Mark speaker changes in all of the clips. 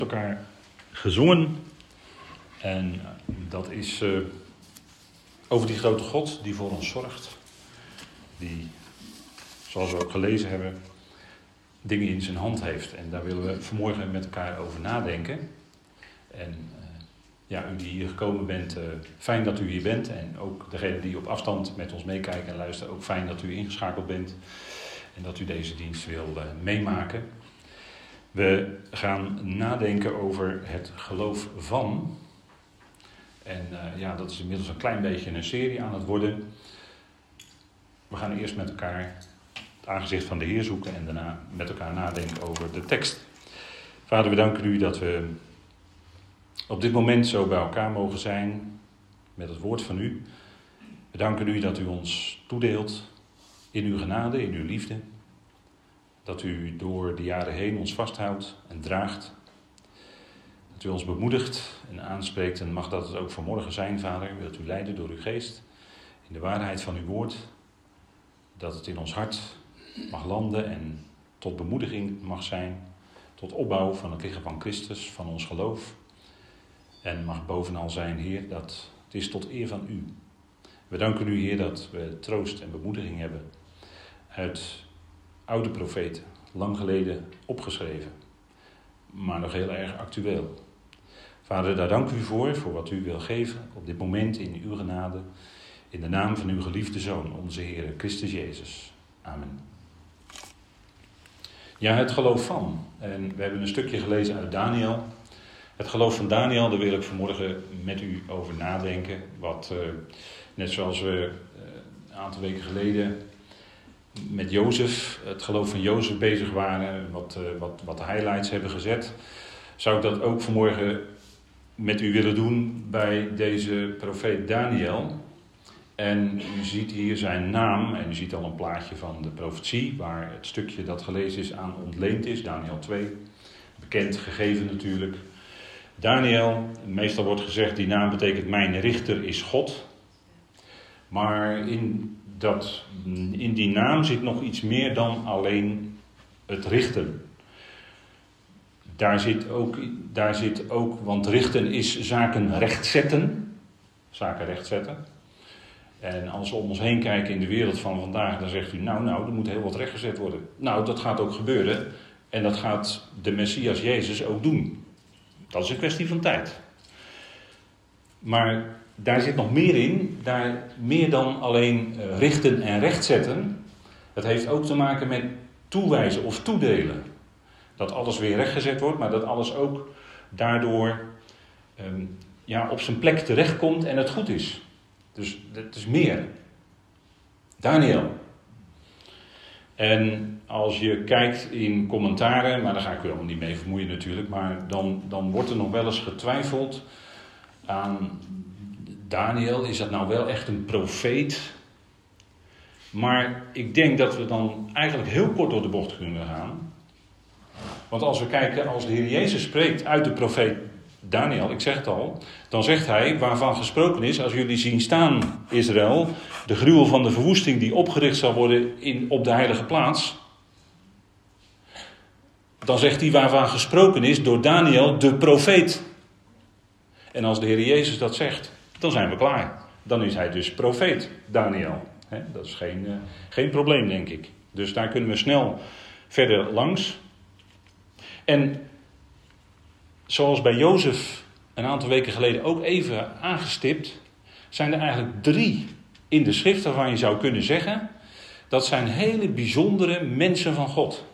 Speaker 1: elkaar gezongen. En dat is uh, over die grote God die voor ons zorgt. Die, zoals we ook gelezen hebben, dingen in zijn hand heeft. En daar willen we vanmorgen met elkaar over nadenken. En uh, ja, u die hier gekomen bent, fijn dat u hier bent. En ook degene die op afstand met ons meekijken en luisteren, ook fijn dat u ingeschakeld bent. En dat u deze dienst wil meemaken. We gaan nadenken over het geloof van. En uh, ja, dat is inmiddels een klein beetje een serie aan het worden. We gaan eerst met elkaar het aangezicht van de Heer zoeken en daarna met elkaar nadenken over de tekst. Vader, we danken u dat we op dit moment zo bij elkaar mogen zijn met het woord van u. We danken u dat u ons toedeelt in uw genade, in uw liefde dat u door de jaren heen ons vasthoudt en draagt. Dat u ons bemoedigt en aanspreekt en mag dat het ook vanmorgen zijn, Vader. Wilt u leiden door uw geest in de waarheid van uw woord. Dat het in ons hart mag landen en tot bemoediging mag zijn. Tot opbouw van het lichaam van Christus, van ons geloof. En mag bovenal zijn, Heer, dat het is tot eer van u. We danken u, Heer, dat we troost en bemoediging hebben uit oude profeten, lang geleden opgeschreven, maar nog heel erg actueel. Vader, daar dank u voor, voor wat u wil geven op dit moment in uw genade, in de naam van uw geliefde Zoon, onze Heer Christus Jezus. Amen. Ja, het geloof van. En we hebben een stukje gelezen uit Daniel. Het geloof van Daniel, daar wil ik vanmorgen met u over nadenken. Wat, uh, net zoals we uh, een aantal weken geleden met Jozef, het geloof van Jozef bezig waren, wat, uh, wat, wat highlights hebben gezet, zou ik dat ook vanmorgen met u willen doen bij deze profeet Daniel. En u ziet hier zijn naam en u ziet al een plaatje van de profetie, waar het stukje dat gelezen is aan ontleend is, Daniel 2. Bekend gegeven natuurlijk. Daniel, meestal wordt gezegd, die naam betekent mijn richter is God. Maar in dat in die naam zit nog iets meer dan alleen het richten. Daar zit ook, daar zit ook want richten is zaken rechtzetten. Zaken rechtzetten. En als we om ons heen kijken in de wereld van vandaag, dan zegt u, nou, nou, er moet heel wat rechtgezet worden. Nou, dat gaat ook gebeuren. En dat gaat de Messias Jezus ook doen. Dat is een kwestie van tijd. Maar daar zit nog meer in, daar meer dan alleen eh, richten en rechtzetten. Het heeft ook te maken met toewijzen of toedelen. Dat alles weer rechtgezet wordt, maar dat alles ook daardoor um, ja, op zijn plek terechtkomt en het goed is. Dus het is meer. Daniel. En als je kijkt in commentaren, maar daar ga ik u allemaal niet mee vermoeien natuurlijk, maar dan, dan wordt er nog wel eens getwijfeld aan Daniel, is dat nou wel echt een profeet? Maar ik denk dat we dan eigenlijk heel kort door de bocht kunnen gaan. Want als we kijken, als de Heer Jezus spreekt uit de profeet Daniel, ik zeg het al, dan zegt hij, waarvan gesproken is, als jullie zien staan, Israël, de gruwel van de verwoesting die opgericht zal worden in, op de heilige plaats. Dan zegt hij waarvan gesproken is door Daniel, de profeet. En als de Heer Jezus dat zegt, dan zijn we klaar. Dan is hij dus profeet, Daniel. dat is geen, uh, geen probleem, denk ik. Dus daar kunnen we snel verder langs. En zoals bij Jozef een aantal weken geleden ook even aangestipt, zijn er eigenlijk drie in de schrift waarvan je zou kunnen zeggen dat zijn hele bijzondere mensen van God.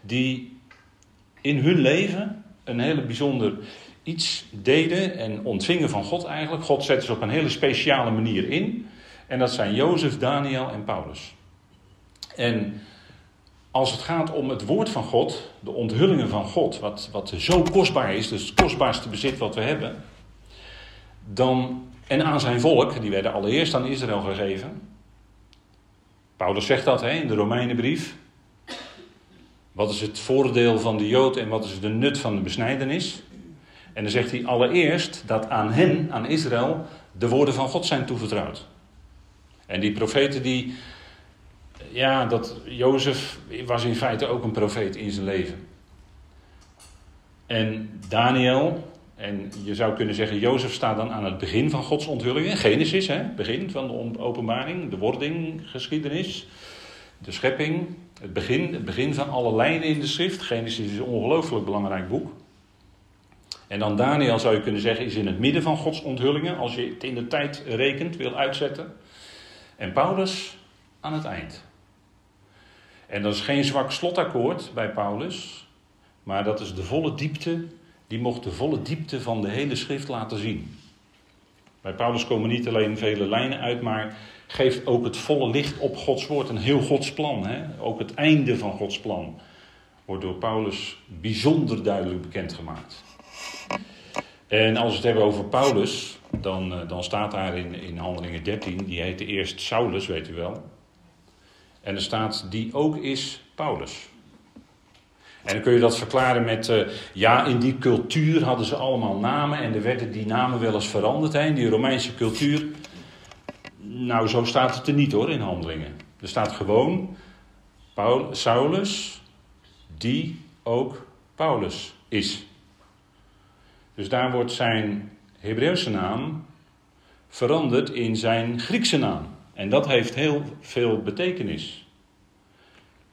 Speaker 1: Die in hun leven een hele bijzonder iets deden en ontvingen van God eigenlijk. God zette ze op een hele speciale manier in. En dat zijn Jozef, Daniel en Paulus. En als het gaat om het woord van God, de onthullingen van God, wat, wat zo kostbaar is, dus het kostbaarste bezit wat we hebben, dan, en aan zijn volk, die werden allereerst aan Israël gegeven. Paulus zegt dat hè, in de Romeinenbrief. Wat is het voordeel van de Jood en wat is de nut van de besnijdenis? En dan zegt hij allereerst dat aan hen, aan Israël, de woorden van God zijn toevertrouwd. En die profeten die, ja, dat Jozef was in feite ook een profeet in zijn leven. En Daniel, en je zou kunnen zeggen, Jozef staat dan aan het begin van Gods onthullingen. Genesis, hè, begin van de openbaring, de wording, geschiedenis, de schepping. Het begin, het begin van alle lijnen in de schrift. Genesis is een ongelooflijk belangrijk boek. En dan Daniel zou je kunnen zeggen is in het midden van Gods onthullingen, als je het in de tijd rekent, wil uitzetten. En Paulus aan het eind. En dat is geen zwak slotakkoord bij Paulus, maar dat is de volle diepte, die mocht de volle diepte van de hele schrift laten zien. Bij Paulus komen niet alleen vele lijnen uit, maar geeft ook het volle licht op Gods woord. Een heel Gods plan. Hè? Ook het einde van Gods plan wordt door Paulus bijzonder duidelijk bekendgemaakt. En als we het hebben over Paulus, dan, eh, dan staat daar in, in Handelingen 13, die heette eerst Saulus, weet u wel. En er staat, die ook is Paulus. En dan kun je dat verklaren met, uh, ja, in die cultuur hadden ze allemaal namen en er werden die namen wel eens veranderd. Hè, in die Romeinse cultuur nou, zo staat het er niet hoor in handelingen. Er staat gewoon Saulus, die ook Paulus is. Dus daar wordt zijn Hebreeuwse naam veranderd in zijn Griekse naam. En dat heeft heel veel betekenis.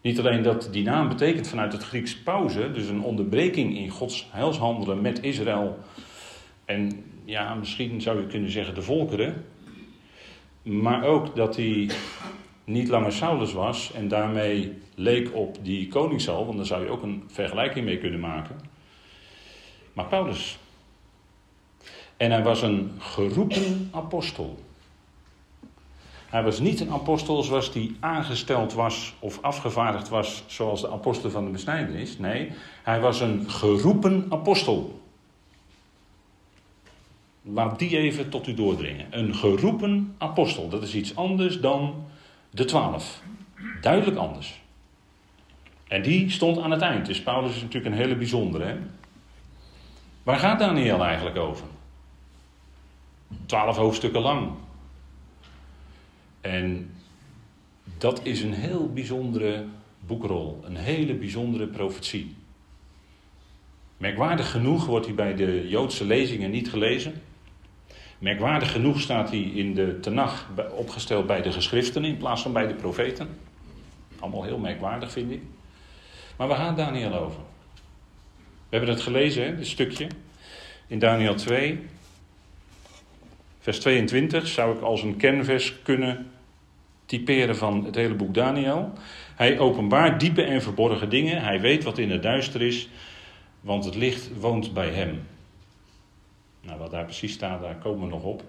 Speaker 1: Niet alleen dat die naam betekent vanuit het Grieks pauze, dus een onderbreking in Gods heilshandelen met Israël. En ja, misschien zou je kunnen zeggen de volkeren. Maar ook dat hij niet langer Saulus was en daarmee leek op die koningsal, want daar zou je ook een vergelijking mee kunnen maken. Maar Paulus. En hij was een geroepen apostel. Hij was niet een apostel zoals die aangesteld was of afgevaardigd was zoals de apostel van de besnijdenis. Nee, hij was een geroepen apostel. Laat die even tot u doordringen. Een geroepen apostel, dat is iets anders dan de twaalf. Duidelijk anders. En die stond aan het eind. Dus Paulus is natuurlijk een hele bijzondere. Hè? Waar gaat Daniel eigenlijk over? Twaalf hoofdstukken lang. En dat is een heel bijzondere boekrol. Een hele bijzondere profetie. Merkwaardig genoeg wordt hij bij de Joodse lezingen niet gelezen. Merkwaardig genoeg staat hij in de Tenach opgesteld bij de geschriften in plaats van bij de profeten. Allemaal heel merkwaardig vind ik. Maar waar gaat Daniel over? We hebben het gelezen, hè, dit stukje. In Daniel 2, vers 22, zou ik als een kernvers kunnen typeren van het hele boek Daniel. Hij openbaart diepe en verborgen dingen. Hij weet wat in het duister is, want het licht woont bij hem. Nou, wat daar precies staat, daar komen we nog op.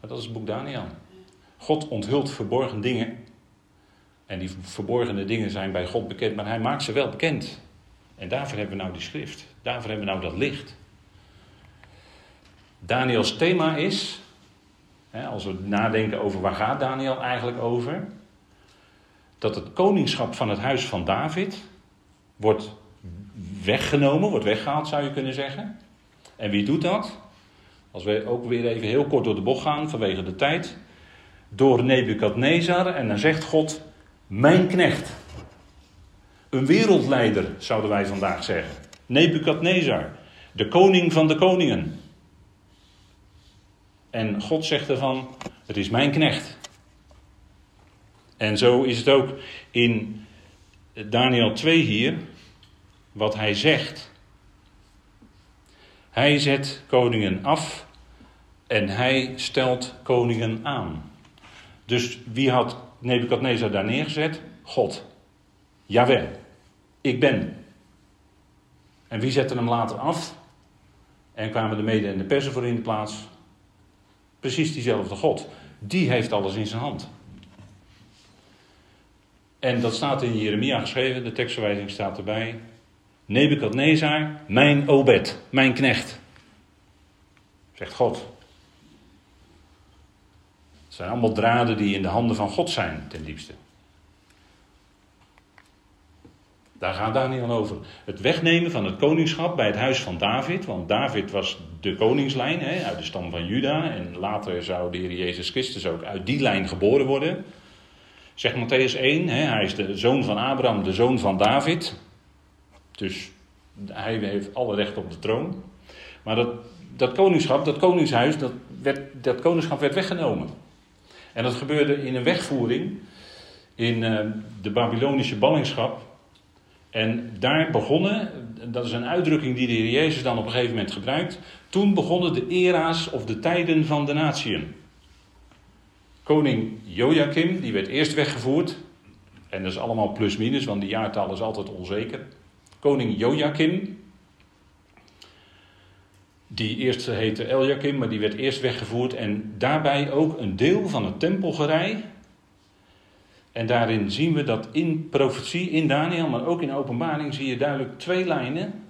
Speaker 1: Maar dat is het boek Daniel. God onthult verborgen dingen. En die verborgene dingen zijn bij God bekend, maar hij maakt ze wel bekend. En daarvoor hebben we nou die schrift. Daarvoor hebben we nou dat licht. Daniels thema is, als we nadenken over waar gaat Daniel eigenlijk over, dat het koningschap van het huis van David wordt weggenomen, wordt weggehaald zou je kunnen zeggen. En wie doet dat? Als we ook weer even heel kort door de bocht gaan vanwege de tijd. Door Nebukadnezar en dan zegt God, mijn knecht. Een wereldleider zouden wij vandaag zeggen. Nebukadnezar, de koning van de koningen. En God zegt ervan, het is mijn knecht. En zo is het ook in Daniel 2 hier, wat hij zegt. Hij zet koningen af en hij stelt koningen aan. Dus wie had Nebukadnezar daar neergezet? God. Jawel. Ik ben. En wie zette hem later af? En kwamen de mede en de persen voor in de plaats? Precies diezelfde God. Die heeft alles in zijn hand. En dat staat in Jeremia geschreven, de tekstverwijzing staat erbij. Nebukadnezar, mijn obed, mijn knecht. Zegt God. Het zijn allemaal draden die in de handen van God zijn, ten diepste. Daar gaat Daniel over. Het wegnemen van het koningschap bij het huis van David. Want David was de koningslijn hè, uit de stam van Juda. En later zou de Heer Jezus Christus ook uit die lijn geboren worden. Zegt Matthäus 1, hè, hij is de zoon van Abraham, de zoon van David. Dus Hij heeft alle recht op de troon. Maar dat, dat koningschap, dat koningshuis, dat, werd, dat koningschap werd weggenomen. En dat gebeurde in een wegvoering in uh, de Babylonische ballingschap. En daar begonnen, dat is een uitdrukking die de Heer Jezus dan op een gegeven moment gebruikt. Toen begonnen de era's of de tijden van de natieën. Koning Joachim, die werd eerst weggevoerd. En dat is allemaal plus-minus, want die jaartal is altijd onzeker. Koning Joachim, die eerst heette Eliakim, maar die werd eerst weggevoerd. En daarbij ook een deel van het tempelgerij. En daarin zien we dat in profetie, in Daniel, maar ook in openbaring, zie je duidelijk twee lijnen.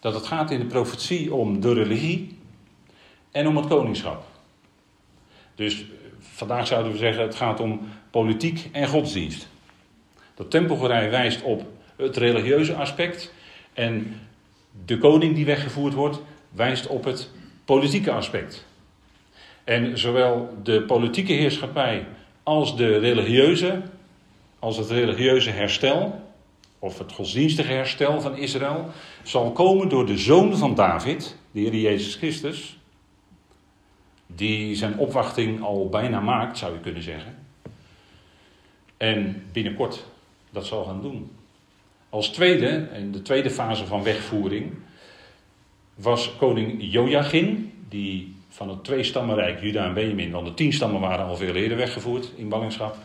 Speaker 1: Dat het gaat in de profetie om de religie en om het koningschap. Dus vandaag zouden we zeggen, het gaat om politiek en godsdienst. Dat tempelgerij wijst op het religieuze aspect. En de koning die weggevoerd wordt, wijst op het politieke aspect. En zowel de politieke heerschappij als de religieuze, als het religieuze herstel, of het godsdienstige herstel van Israël, zal komen door de zoon van David, de Heer Jezus Christus, die zijn opwachting al bijna maakt, zou je kunnen zeggen. En binnenkort dat zal gaan doen. Als tweede, in de tweede fase van wegvoering, was koning Joachim, die van het tweestammenrijk Juda en Benjamin, want de tien stammen waren al veel eerder weggevoerd in ballingschap.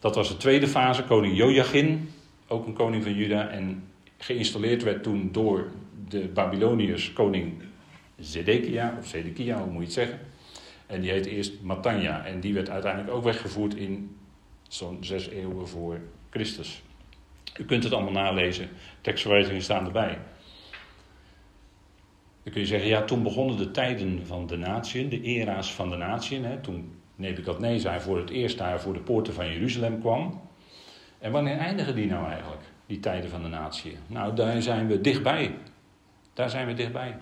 Speaker 1: Dat was de tweede fase, koning Joachim, ook een koning van Juda, en geïnstalleerd werd toen door de Babyloniërs koning Zedekia, of Zedekia, hoe moet je het zeggen. En die heet eerst Matanja, en die werd uiteindelijk ook weggevoerd in zo'n zes eeuwen voor Christus. U kunt het allemaal nalezen, tekstverwijzingen staan erbij. Dan kun je zeggen, ja, toen begonnen de tijden van de natieën, de era's van de natieën. Hè, toen Nebukadnezar voor het eerst daar voor de poorten van Jeruzalem kwam. En wanneer eindigen die nou eigenlijk, die tijden van de natieën? Nou, daar zijn we dichtbij. Daar zijn we dichtbij.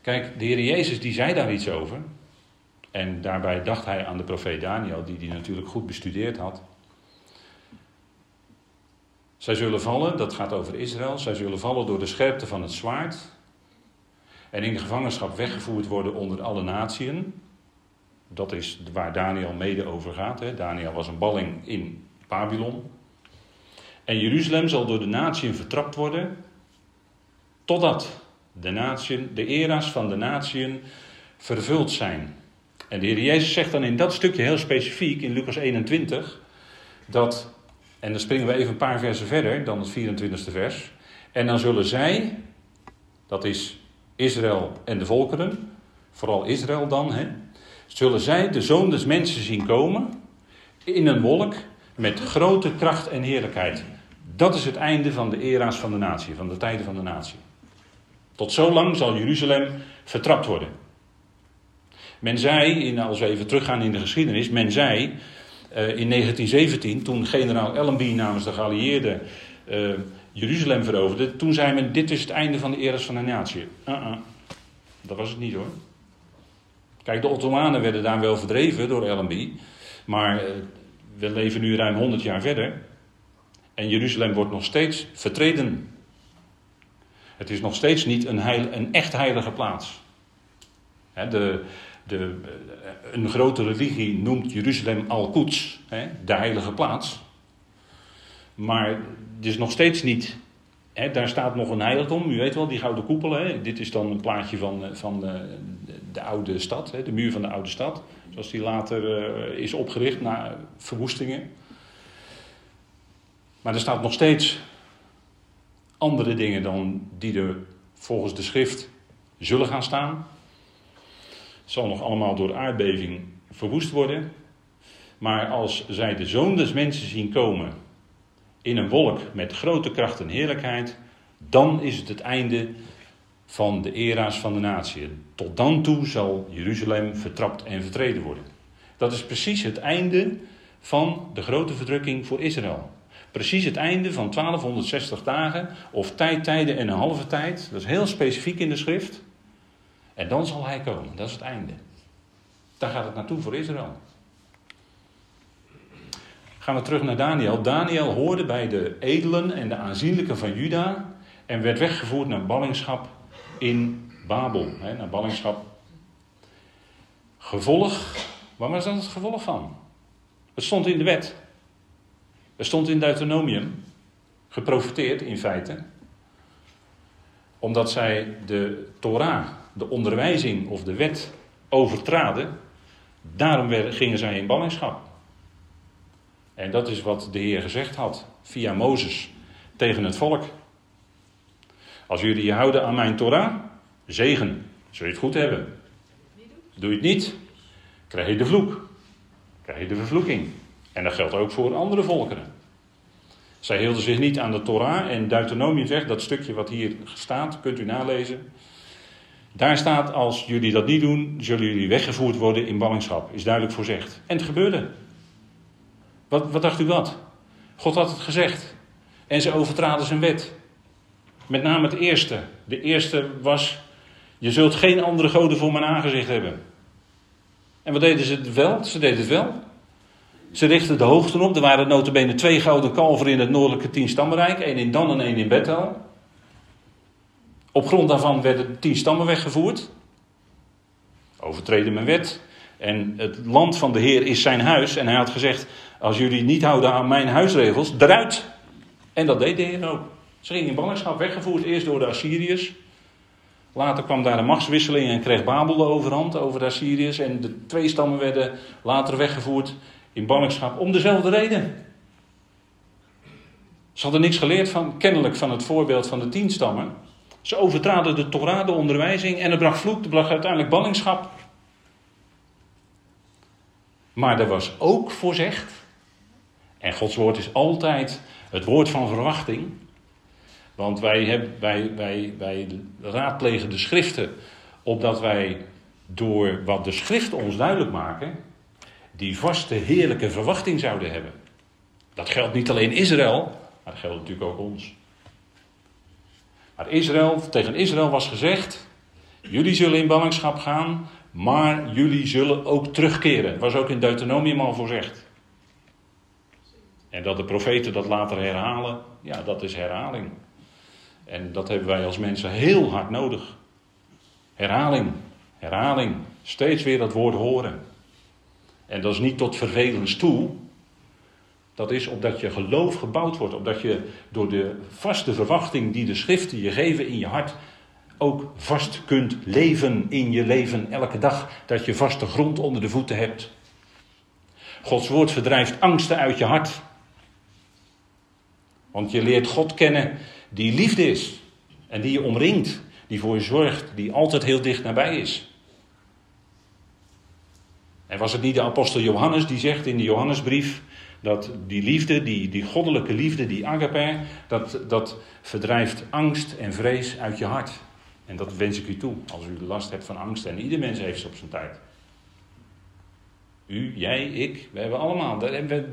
Speaker 1: Kijk, de Heer Jezus die zei daar iets over. En daarbij dacht hij aan de profeet Daniel, die die natuurlijk goed bestudeerd had. Zij zullen vallen, dat gaat over Israël, zij zullen vallen door de scherpte van het zwaard. En in de gevangenschap weggevoerd worden onder alle natieën. Dat is waar Daniel mede over gaat. Hè. Daniel was een balling in Babylon. En Jeruzalem zal door de natieën vertrapt worden. Totdat de, de era's van de natieën vervuld zijn. En de Heer Jezus zegt dan in dat stukje heel specifiek in Lucas 21 dat en dan springen we even een paar versen verder dan het 24e vers. En dan zullen zij, dat is Israël en de volkeren, vooral Israël dan, hè, zullen zij de zoon des mensen zien komen in een wolk met grote kracht en heerlijkheid. Dat is het einde van de era's van de natie, van de tijden van de natie. Tot zo lang zal Jeruzalem vertrapt worden. Men zei, als we even teruggaan in de geschiedenis, men zei in 1917, toen generaal Allenby namens de geallieerden uh, Jeruzalem veroverde, toen zei men: Dit is het einde van de eras van de natie. Uh -uh. Dat was het niet hoor. Kijk, de Ottomanen werden daar wel verdreven door Allenby, maar uh, we leven nu ruim 100 jaar verder en Jeruzalem wordt nog steeds vertreden. Het is nog steeds niet een, heil, een echt heilige plaats. de, de, een grote religie noemt Jeruzalem al-Quds, de heilige plaats. Maar het is nog steeds niet. Hè, daar staat nog een heiligdom, u weet wel, die gouden koepel. Hè. Dit is dan een plaatje van, van de, de oude stad, hè, de muur van de oude stad. Zoals die later uh, is opgericht na verwoestingen. Maar er staat nog steeds andere dingen dan die er volgens de schrift zullen gaan staan. Zal nog allemaal door aardbeving verwoest worden. Maar als zij de zoon des mensen zien komen in een wolk met grote kracht en heerlijkheid, dan is het het einde van de era's van de natie. Tot dan toe zal Jeruzalem vertrapt en vertreden worden. Dat is precies het einde van de grote verdrukking voor Israël. Precies het einde van 1260 dagen, of tijd, tijden en een halve tijd. Dat is heel specifiek in de schrift. En dan zal hij komen, dat is het einde. Daar gaat het naartoe voor Israël. gaan we terug naar Daniel. Daniel hoorde bij de edelen en de aanzienlijken van Juda en werd weggevoerd naar ballingschap in Babel. Naar ballingschap. Gevolg, waar was dat het gevolg van? Het stond in de wet. Het stond in Deuteronomium, geprofiteerd in feite, omdat zij de Torah, de onderwijzing of de wet overtraden. Daarom gingen zij in ballingschap. En dat is wat de Heer gezegd had via Mozes tegen het volk. Als jullie je houden aan mijn Torah, zegen, zul je het goed hebben. Doe je het niet, krijg je de vloek. Krijg je de vervloeking. En dat geldt ook voor andere volkeren. Zij hielden zich niet aan de Torah en Deuteronomium zegt, dat stukje wat hier staat, kunt u nalezen. Daar staat, als jullie dat niet doen, zullen jullie weggevoerd worden in ballingschap. Is duidelijk voorzegd. En het gebeurde. Wat, wat dacht u wat? God had het gezegd. En ze overtraden zijn wet. Met name het eerste. De eerste was: Je zult geen andere goden voor mijn aangezicht hebben. En wat deden ze wel? Ze deden het wel. Ze richtten de hoogten op. Er waren notabene twee gouden kalveren in het noordelijke tienstammenrijk. één in Dan en één in Bethel. Op grond daarvan werden de tien stammen weggevoerd. Overtreden mijn wet. En het land van de Heer is zijn huis. En hij had gezegd: Als jullie niet houden aan mijn huisregels, eruit. En dat deed de Heer ook. Ze gingen in ballingschap weggevoerd, eerst door de Assyriërs. Later kwam daar een machtswisseling en kreeg Babel de overhand over de Assyriërs. En de twee stammen werden later weggevoerd in ballingschap om dezelfde reden. Ze hadden niks geleerd van, kennelijk van het voorbeeld van de tien stammen. Ze overtraden de Torah, de onderwijzing, en er bracht vloek, er bracht uiteindelijk ballingschap. Maar er was ook voorzegd, en Gods woord is altijd het woord van verwachting. Want wij, hebben, wij, wij, wij raadplegen de schriften, opdat wij door wat de schriften ons duidelijk maken, die vaste heerlijke verwachting zouden hebben. Dat geldt niet alleen Israël, maar dat geldt natuurlijk ook ons. Maar Israël, tegen Israël was gezegd: Jullie zullen in ballingschap gaan, maar jullie zullen ook terugkeren. Was ook in Deuteronomium al voorzegd. En dat de profeten dat later herhalen, ja, dat is herhaling. En dat hebben wij als mensen heel hard nodig. Herhaling, herhaling. Steeds weer dat woord horen. En dat is niet tot vervelens toe. Dat is opdat je geloof gebouwd wordt. Opdat je door de vaste verwachting die de schriften je geven in je hart. ook vast kunt leven in je leven elke dag. Dat je vaste grond onder de voeten hebt. Gods woord verdrijft angsten uit je hart. Want je leert God kennen die liefde is. En die je omringt. Die voor je zorgt. Die altijd heel dicht nabij is. En was het niet de apostel Johannes die zegt in de Johannesbrief dat die liefde, die, die goddelijke liefde, die agape, dat, dat verdrijft angst en vrees uit je hart. En dat wens ik u toe, als u last hebt van angst. En ieder mens heeft ze op zijn tijd. U, jij, ik, we hebben allemaal.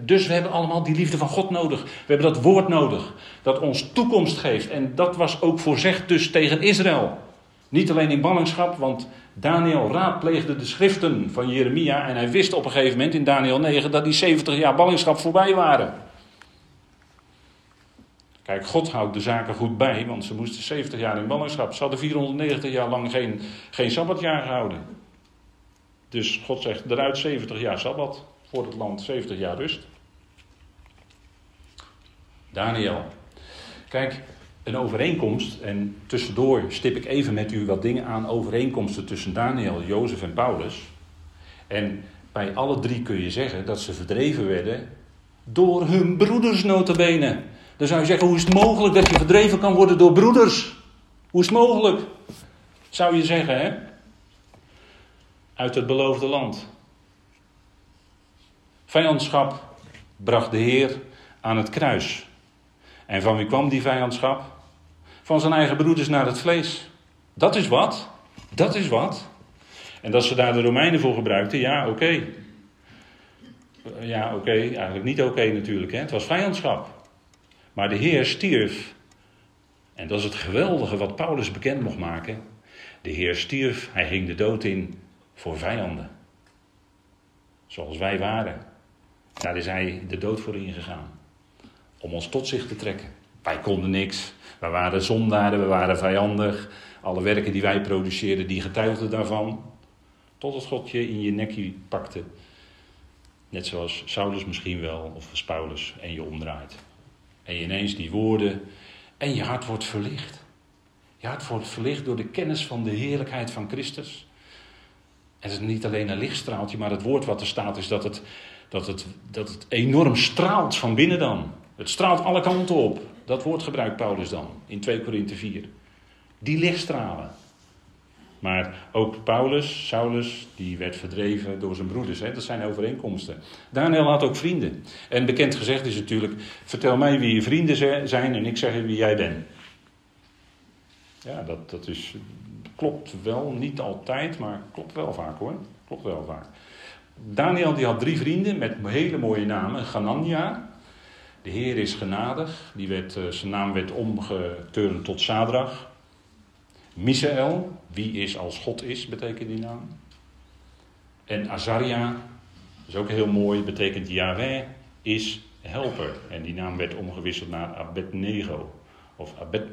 Speaker 1: Dus we hebben allemaal die liefde van God nodig. We hebben dat woord nodig, dat ons toekomst geeft. En dat was ook voorzegd dus tegen Israël. Niet alleen in ballingschap, want Daniel raadpleegde de schriften van Jeremia en hij wist op een gegeven moment in Daniel 9 dat die 70 jaar ballingschap voorbij waren. Kijk, God houdt de zaken goed bij, want ze moesten 70 jaar in ballingschap. Ze hadden 490 jaar lang geen, geen sabbatjaar gehouden. Dus God zegt eruit 70 jaar sabbat voor het land, 70 jaar rust. Daniel. Kijk, een overeenkomst. En tussendoor stip ik even met u wat dingen aan overeenkomsten tussen Daniel, Jozef en Paulus. En bij alle drie kun je zeggen dat ze verdreven werden door hun broeders notabene. Dan zou je zeggen, hoe is het mogelijk dat je verdreven kan worden door broeders? Hoe is het mogelijk? Zou je zeggen, hè? Uit het beloofde land. Vijandschap bracht de Heer aan het kruis. En van wie kwam die vijandschap? Van zijn eigen broeders naar het vlees. Dat is wat. Dat is wat. En dat ze daar de Romeinen voor gebruikten, ja, oké. Ja, oké, eigenlijk niet oké natuurlijk. Hè? Het was vijandschap. Maar de Heer stierf. En dat is het geweldige wat Paulus bekend mocht maken. De Heer stierf, hij ging de dood in voor vijanden. Zoals wij waren. Daar is hij de dood voor ingegaan. Om ons tot zich te trekken. Wij konden niks. We waren zondaren, we waren vijandig. Alle werken die wij produceerden, die getuigden daarvan. Totdat God je in je nekje pakte. Net zoals Saulus misschien wel, of Paulus, en je omdraait. En je ineens die woorden, en je hart wordt verlicht. Je hart wordt verlicht door de kennis van de heerlijkheid van Christus. En het is niet alleen een lichtstraaltje, maar het woord wat er staat is dat het, dat het, dat het enorm straalt van binnen dan. Het straalt alle kanten op. Dat woord gebruikt Paulus dan in 2 Korinthe 4. Die lichtstralen. Maar ook Paulus, Saulus, die werd verdreven door zijn broeders. Hè? Dat zijn overeenkomsten. Daniel had ook vrienden. En bekend gezegd is natuurlijk: vertel mij wie je vrienden zijn en ik zeg wie jij bent. Ja, dat, dat is, klopt wel, niet altijd, maar klopt wel vaak hoor. Klopt wel vaak. Daniel die had drie vrienden met hele mooie namen. Ganania, de Heer is genadig. Die werd, eh, zijn naam werd omgeturnd tot Sadrach. Misaël, wie is als God is, betekent die naam. En Azaria, dat is ook heel mooi, betekent Yahweh is helper. En die naam werd omgewisseld naar Abednego. Of Abed,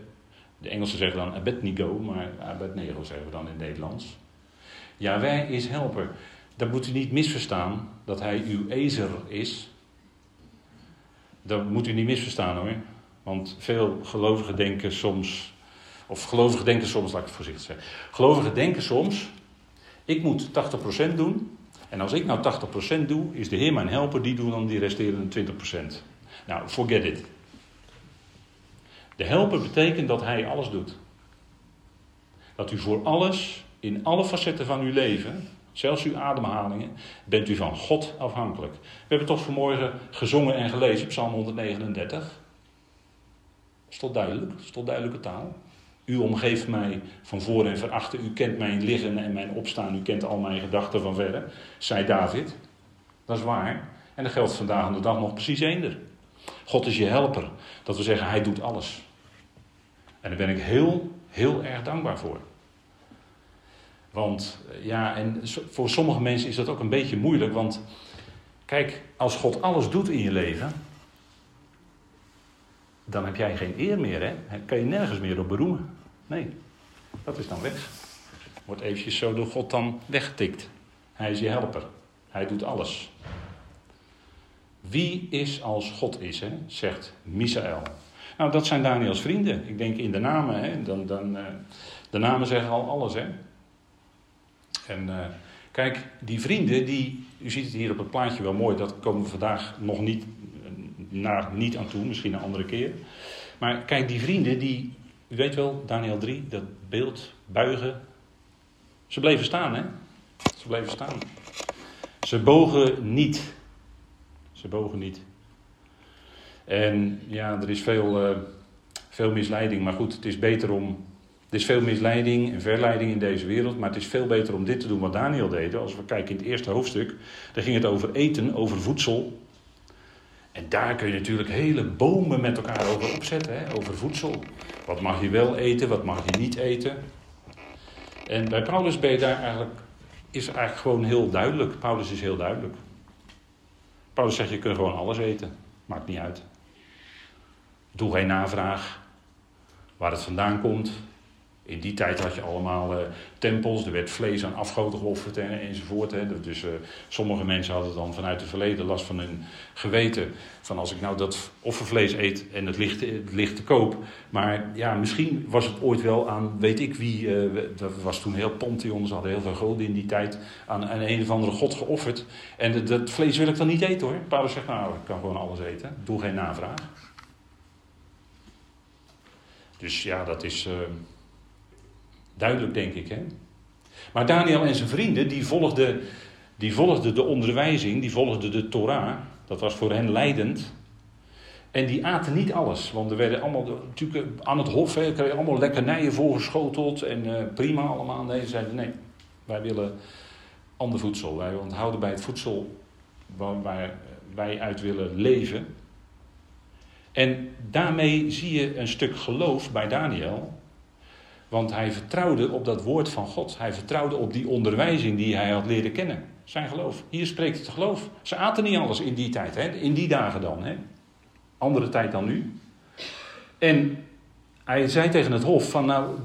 Speaker 1: de Engelsen zeggen dan Abednego, maar Abednego zeggen we dan in het Nederlands. Yahweh is helper. Dat moet u niet misverstaan dat hij uw ezer is. Dat moet u niet misverstaan hoor. Want veel gelovigen denken soms of gelovigen denken soms, laat ik het voorzichtig zeggen. Gelovigen denken soms, ik moet 80% doen. En als ik nou 80% doe, is de Heer mijn helper, die doet dan die resterende 20%. Nou, forget it. De helper betekent dat hij alles doet. Dat u voor alles, in alle facetten van uw leven, zelfs uw ademhalingen, bent u van God afhankelijk. We hebben toch vanmorgen gezongen en gelezen, Psalm 139. Is toch duidelijk? Is toch duidelijke taal? U omgeeft mij van voor en van achter. U kent mijn liggen en mijn opstaan. U kent al mijn gedachten van verre. Zei David. Dat is waar. En dat geldt vandaag aan de dag nog precies eender. God is je helper. Dat we zeggen, hij doet alles. En daar ben ik heel, heel erg dankbaar voor. Want ja, en voor sommige mensen is dat ook een beetje moeilijk. Want kijk, als God alles doet in je leven, dan heb jij geen eer meer, hè? Dan kan je nergens meer op beroemen. Nee, dat is dan weg. Wordt eventjes zo door God dan weggetikt. Hij is je helper. Hij doet alles. Wie is als God is, hè? zegt Misaël. Nou, dat zijn Daniels vrienden. Ik denk in de namen, hè? Dan, dan, uh, de namen zeggen al alles. Hè? En uh, kijk, die vrienden, die, u ziet het hier op het plaatje wel mooi, dat komen we vandaag nog niet, naar, niet aan toe, misschien een andere keer. Maar kijk, die vrienden, die, u weet wel, Daniel 3, dat beeld, buigen. Ze bleven staan, hè? Ze bleven staan. Ze bogen niet. Ze bogen niet. En ja, er is veel, uh, veel misleiding. Maar goed, het is beter om. Er is veel misleiding en verleiding in deze wereld. Maar het is veel beter om dit te doen wat Daniel deed. Als we kijken in het eerste hoofdstuk. Daar ging het over eten, over voedsel. En daar kun je natuurlijk hele bomen met elkaar over opzetten, hè? over voedsel. Wat mag je wel eten, wat mag je niet eten. En bij Paulus ben je daar eigenlijk, is eigenlijk gewoon heel duidelijk. Paulus is heel duidelijk. Paulus zegt, je kunt gewoon alles eten. Maakt niet uit. Doe geen navraag waar het vandaan komt. In die tijd had je allemaal uh, tempels, er werd vlees aan afgoden geofferd en, enzovoort. Hè. Dus uh, sommige mensen hadden dan vanuit het verleden last van hun geweten. Van als ik nou dat offervlees eet en het ligt, het ligt te koop. Maar ja, misschien was het ooit wel aan, weet ik wie, uh, dat was toen heel Pontion, ze hadden heel veel goden in die tijd, aan, een of andere god geofferd. En dat, dat vlees wil ik dan niet eten hoor. Paulus zegt nou, ik kan gewoon alles eten. Doe geen navraag. Dus ja, dat is... Duidelijk, denk ik. Hè? Maar Daniel en zijn vrienden, die volgden, die volgden de onderwijzing, die volgden de Torah. Dat was voor hen leidend. En die aten niet alles, want er werden allemaal, natuurlijk aan het hof, hè, kregen allemaal lekkernijen voorgeschoteld en uh, prima allemaal. Nee, ze zeiden nee, wij willen ander voedsel. Wij onthouden bij het voedsel waar, waar wij uit willen leven. En daarmee zie je een stuk geloof bij Daniel Want hij vertrouwde op dat woord van God. Hij vertrouwde op die onderwijzing die hij had leren kennen. Zijn geloof. Hier spreekt het geloof. Ze aten niet alles in die tijd, hè? in die dagen dan. Hè? Andere tijd dan nu. En hij zei tegen het hof van nou,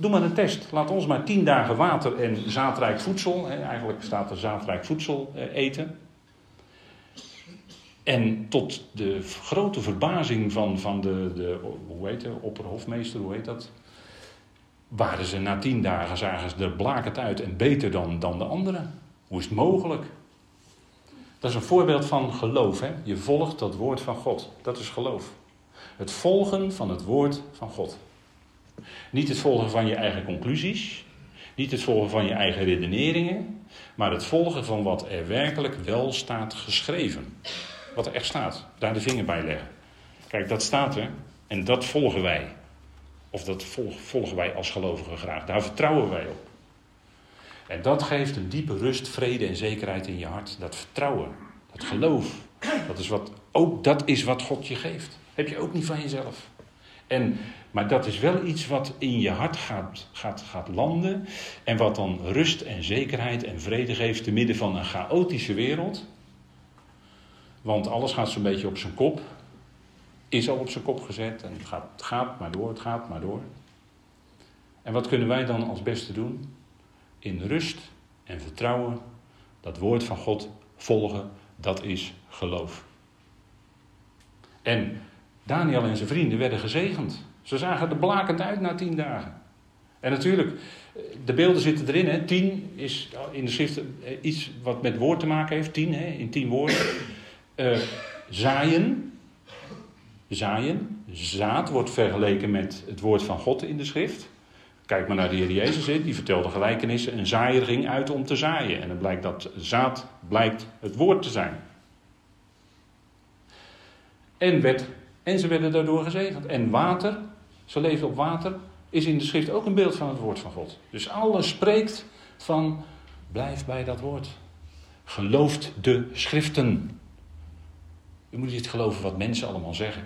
Speaker 1: doe maar een test. Laat ons maar tien dagen water en zaadrijk voedsel, hè, eigenlijk staat er zaadrijk voedsel eh, eten. En tot de grote verbazing van, van de, de, hoe heet de opperhofmeester, hoe heet dat? Waren ze na tien dagen, zagen ze er blakend uit en beter dan, dan de anderen. Hoe is het mogelijk? Dat is een voorbeeld van geloof. Hè? Je volgt dat woord van God. Dat is geloof. Het volgen van het woord van God. Niet het volgen van je eigen conclusies, niet het volgen van je eigen redeneringen, maar het volgen van wat er werkelijk wel staat geschreven. Wat er echt staat, daar de vinger bij leggen. Kijk, dat staat er en dat volgen wij. Of dat volgen wij als gelovigen graag. Daar vertrouwen wij op. En dat geeft een diepe rust, vrede en zekerheid in je hart. Dat vertrouwen, dat geloof. Dat is wat, ook dat is wat God je geeft. Heb je ook niet van jezelf. En, maar dat is wel iets wat in je hart gaat, gaat, gaat landen. En wat dan rust en zekerheid en vrede geeft te midden van een chaotische wereld. Want alles gaat zo'n beetje op zijn kop. Is al op zijn kop gezet en het gaat, gaat maar door, het gaat maar door. En wat kunnen wij dan als beste doen? In rust en vertrouwen dat woord van God volgen, dat is geloof. En Daniel en zijn vrienden werden gezegend. Ze zagen er blakend uit na tien dagen. En natuurlijk, de beelden zitten erin. Hè. Tien is in de schrift eh, iets wat met woord te maken heeft. Tien, hè, in tien woorden. Uh, zaaien. Zaaien. Zaad wordt vergeleken met het woord van God in de schrift. Kijk maar naar de Heer Jezus, die vertelde gelijkenissen. Een zaaier ging uit om te zaaien. En dan blijkt dat zaad blijkt het woord te zijn. En werd en ze werden daardoor gezegend. En water, ze leefden op water, is in de schrift ook een beeld van het woord van God. Dus alles spreekt van blijf bij dat woord. Gelooft de schriften. Je moet niet geloven wat mensen allemaal zeggen.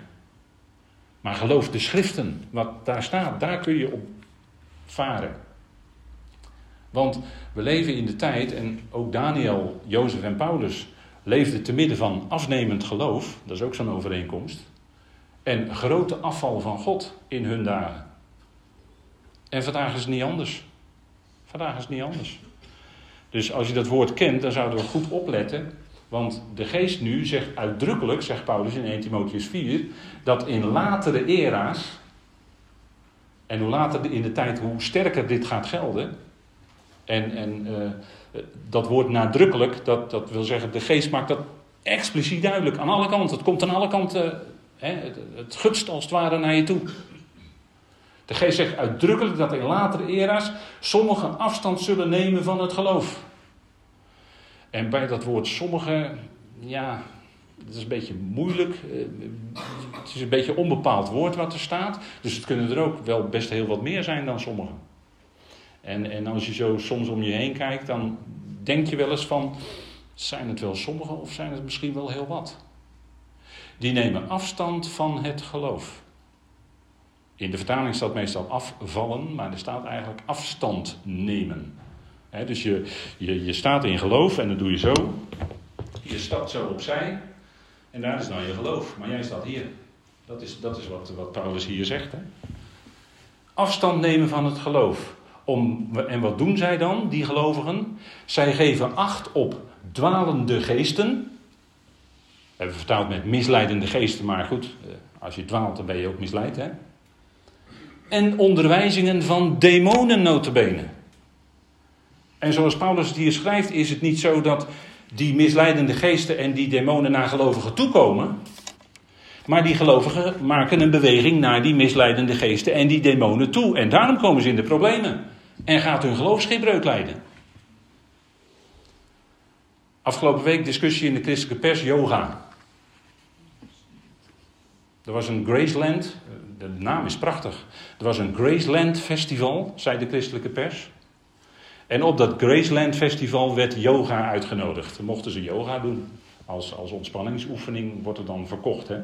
Speaker 1: Maar geloof de schriften, wat daar staat, daar kun je op varen. Want we leven in de tijd, en ook Daniel, Jozef en Paulus leefden te midden van afnemend geloof. Dat is ook zo'n overeenkomst. En grote afval van God in hun dagen. En vandaag is het niet anders. Vandaag is het niet anders. Dus als je dat woord kent, dan zouden we goed opletten. Want de geest nu zegt uitdrukkelijk, zegt Paulus in 1 Timotheus 4, dat in latere era's, en hoe later in de tijd, hoe sterker dit gaat gelden. En, en uh, dat woord nadrukkelijk, dat, dat wil zeggen, de geest maakt dat expliciet duidelijk aan alle kanten. Het komt aan alle kanten het, het gutst als het ware naar je toe. De geest zegt uitdrukkelijk dat in latere era's sommigen afstand zullen nemen van het geloof. En bij dat woord sommigen, ja, dat is een beetje moeilijk. Eh, het is een beetje een onbepaald woord wat er staat. Dus het kunnen er ook wel best heel wat meer zijn dan sommigen. En, en als je zo soms om je heen kijkt, dan denk je wel eens van, zijn het wel sommigen of zijn het misschien wel heel wat? die nemen afstand van het geloof. In de vertaling staat meestal afvallen, maar er staat eigenlijk afstand nemen. Dus je, je, je staat in geloof en dat doe je zo. Je stapt zo opzij en daar is dan je geloof. Maar jij staat hier. Dat is, dat is wat, wat Paulus hier zegt. Afstand nemen van het geloof. Om, en wat doen zij dan, die gelovigen? Zij geven acht op dwalende geesten hebben vertaald met misleidende geesten, maar goed, eh, als je dwaalt, dan ben je ook misleid, hè? En onderwijzingen van demonen notabene. En zoals Paulus het hier schrijft, is het niet zo dat die misleidende geesten en die demonen naar gelovigen toekomen. Maar die gelovigen maken een beweging naar die misleidende geesten en die demonen toe. En daarom komen ze in de problemen. En gaat hun geloofsgebreuk leiden. Afgelopen week discussie in de christelijke pers, yoga. Er was een Graceland, de naam is prachtig. Er was een Graceland Festival, zei de christelijke pers. En op dat Graceland Festival werd yoga uitgenodigd. Mochten ze yoga doen. Als, als ontspanningsoefening wordt het dan verkocht. Hè?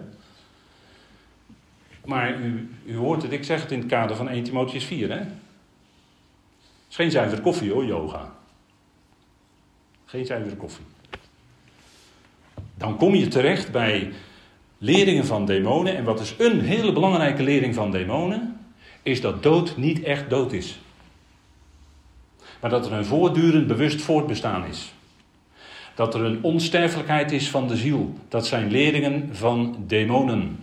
Speaker 1: Maar u, u hoort het, ik zeg het in het kader van 1 Timotheus 4. Hè? is geen zuivere koffie hoor, yoga. Geen zuivere koffie. Dan kom je terecht bij leringen van demonen. En wat is een hele belangrijke lering van demonen? Is dat dood niet echt dood is. Maar dat er een voortdurend bewust voortbestaan is. Dat er een onsterfelijkheid is van de ziel. Dat zijn leringen van demonen.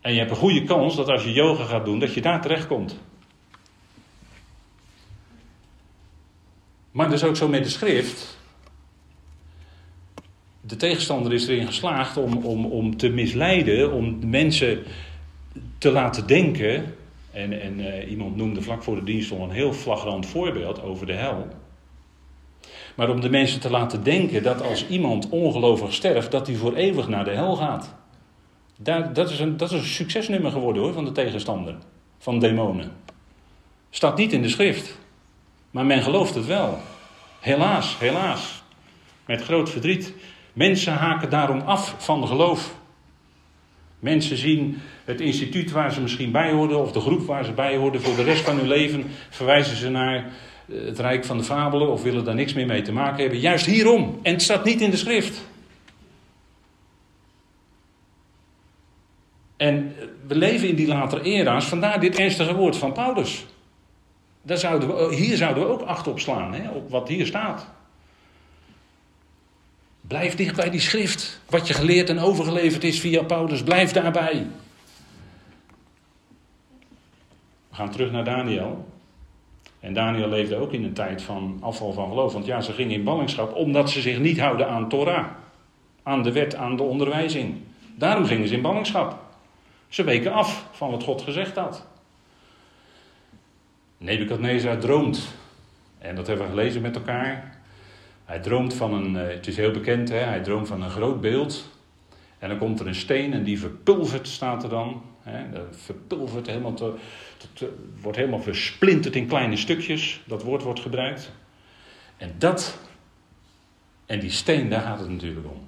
Speaker 1: En je hebt een goede kans dat als je yoga gaat doen, dat je daar terechtkomt. Maar dat is ook zo met de schrift. De tegenstander is erin geslaagd om, om, om te misleiden, om mensen te laten denken. En, en uh, iemand noemde vlak voor de dienst al een heel flagrant voorbeeld over de hel. Maar om de mensen te laten denken dat als iemand ongelovig sterft, dat hij voor eeuwig naar de hel gaat. Daar, dat, is een, dat is een succesnummer geworden hoor, van de tegenstander, van demonen. Staat niet in de schrift. Maar men gelooft het wel. Helaas, helaas. Met groot verdriet. Mensen haken daarom af van geloof. Mensen zien het instituut waar ze misschien bij hoorden, of de groep waar ze bij hoorden, voor de rest van hun leven verwijzen ze naar eh, het rijk van de fabelen of willen daar niks meer mee te maken hebben. Juist hierom. En het staat niet in de schrift. En we leven in die latere era's, vandaar dit ernstige woord van Paulus. Daar zouden we, hier zouden we ook acht op slaan, hè, op wat hier staat. Blijf dicht bij die schrift. Wat je geleerd en overgeleverd is via Paulus, blijf daarbij. We gaan terug naar Daniel. En Daniel leefde ook in een tijd van afval van geloof. Want ja, ze gingen in ballingschap omdat ze zich niet houden aan Torah. Aan de wet, aan de onderwijzing. Daarom gingen ze in ballingschap. Ze weken af van wat God gezegd had. Nebukadnezar droomt. En dat hebben we gelezen met elkaar. Hij droomt van een, eh, het is heel bekend, hè? hij droomt van een groot beeld. En dan komt er een steen en die verpulvert, staat er dan. Hè? Verpulvert, helemaal te, wordt helemaal versplinterd in kleine stukjes. Dat woord wordt gebruikt. En dat, en die steen, daar gaat het natuurlijk om.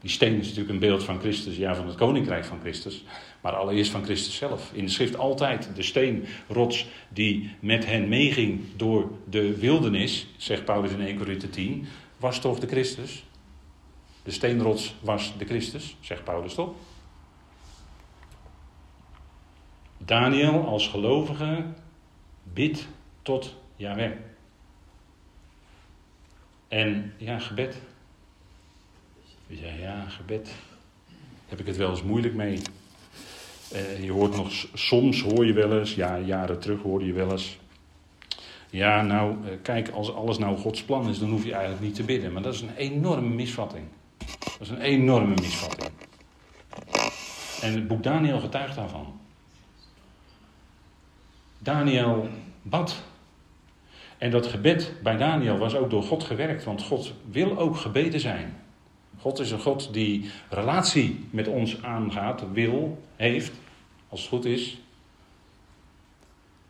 Speaker 1: Die steen is natuurlijk een beeld van Christus, ja, van het koninkrijk van Christus. Maar allereerst van Christus zelf. In de schrift altijd de steenrots die met hen meeging door de wildernis, zegt Paulus in 1 Corinthië 10, was toch de Christus? De steenrots was de Christus, zegt Paulus toch? Daniel als gelovige bidt tot Yahweh. En ja, gebed. Zegt ja, gebed. Heb ik het wel eens moeilijk mee. Uh, je hoort nog, soms hoor je wel eens, ja, jaren terug hoorde je wel eens. Ja, nou, uh, kijk, als alles nou Gods plan is, dan hoef je eigenlijk niet te bidden. Maar dat is een enorme misvatting. Dat is een enorme misvatting. En het boek Daniel getuigt daarvan. Daniel bad. En dat gebed bij Daniel was ook door God gewerkt, want God wil ook gebeden zijn. God is een God die relatie met ons aangaat, wil, heeft, als het goed is.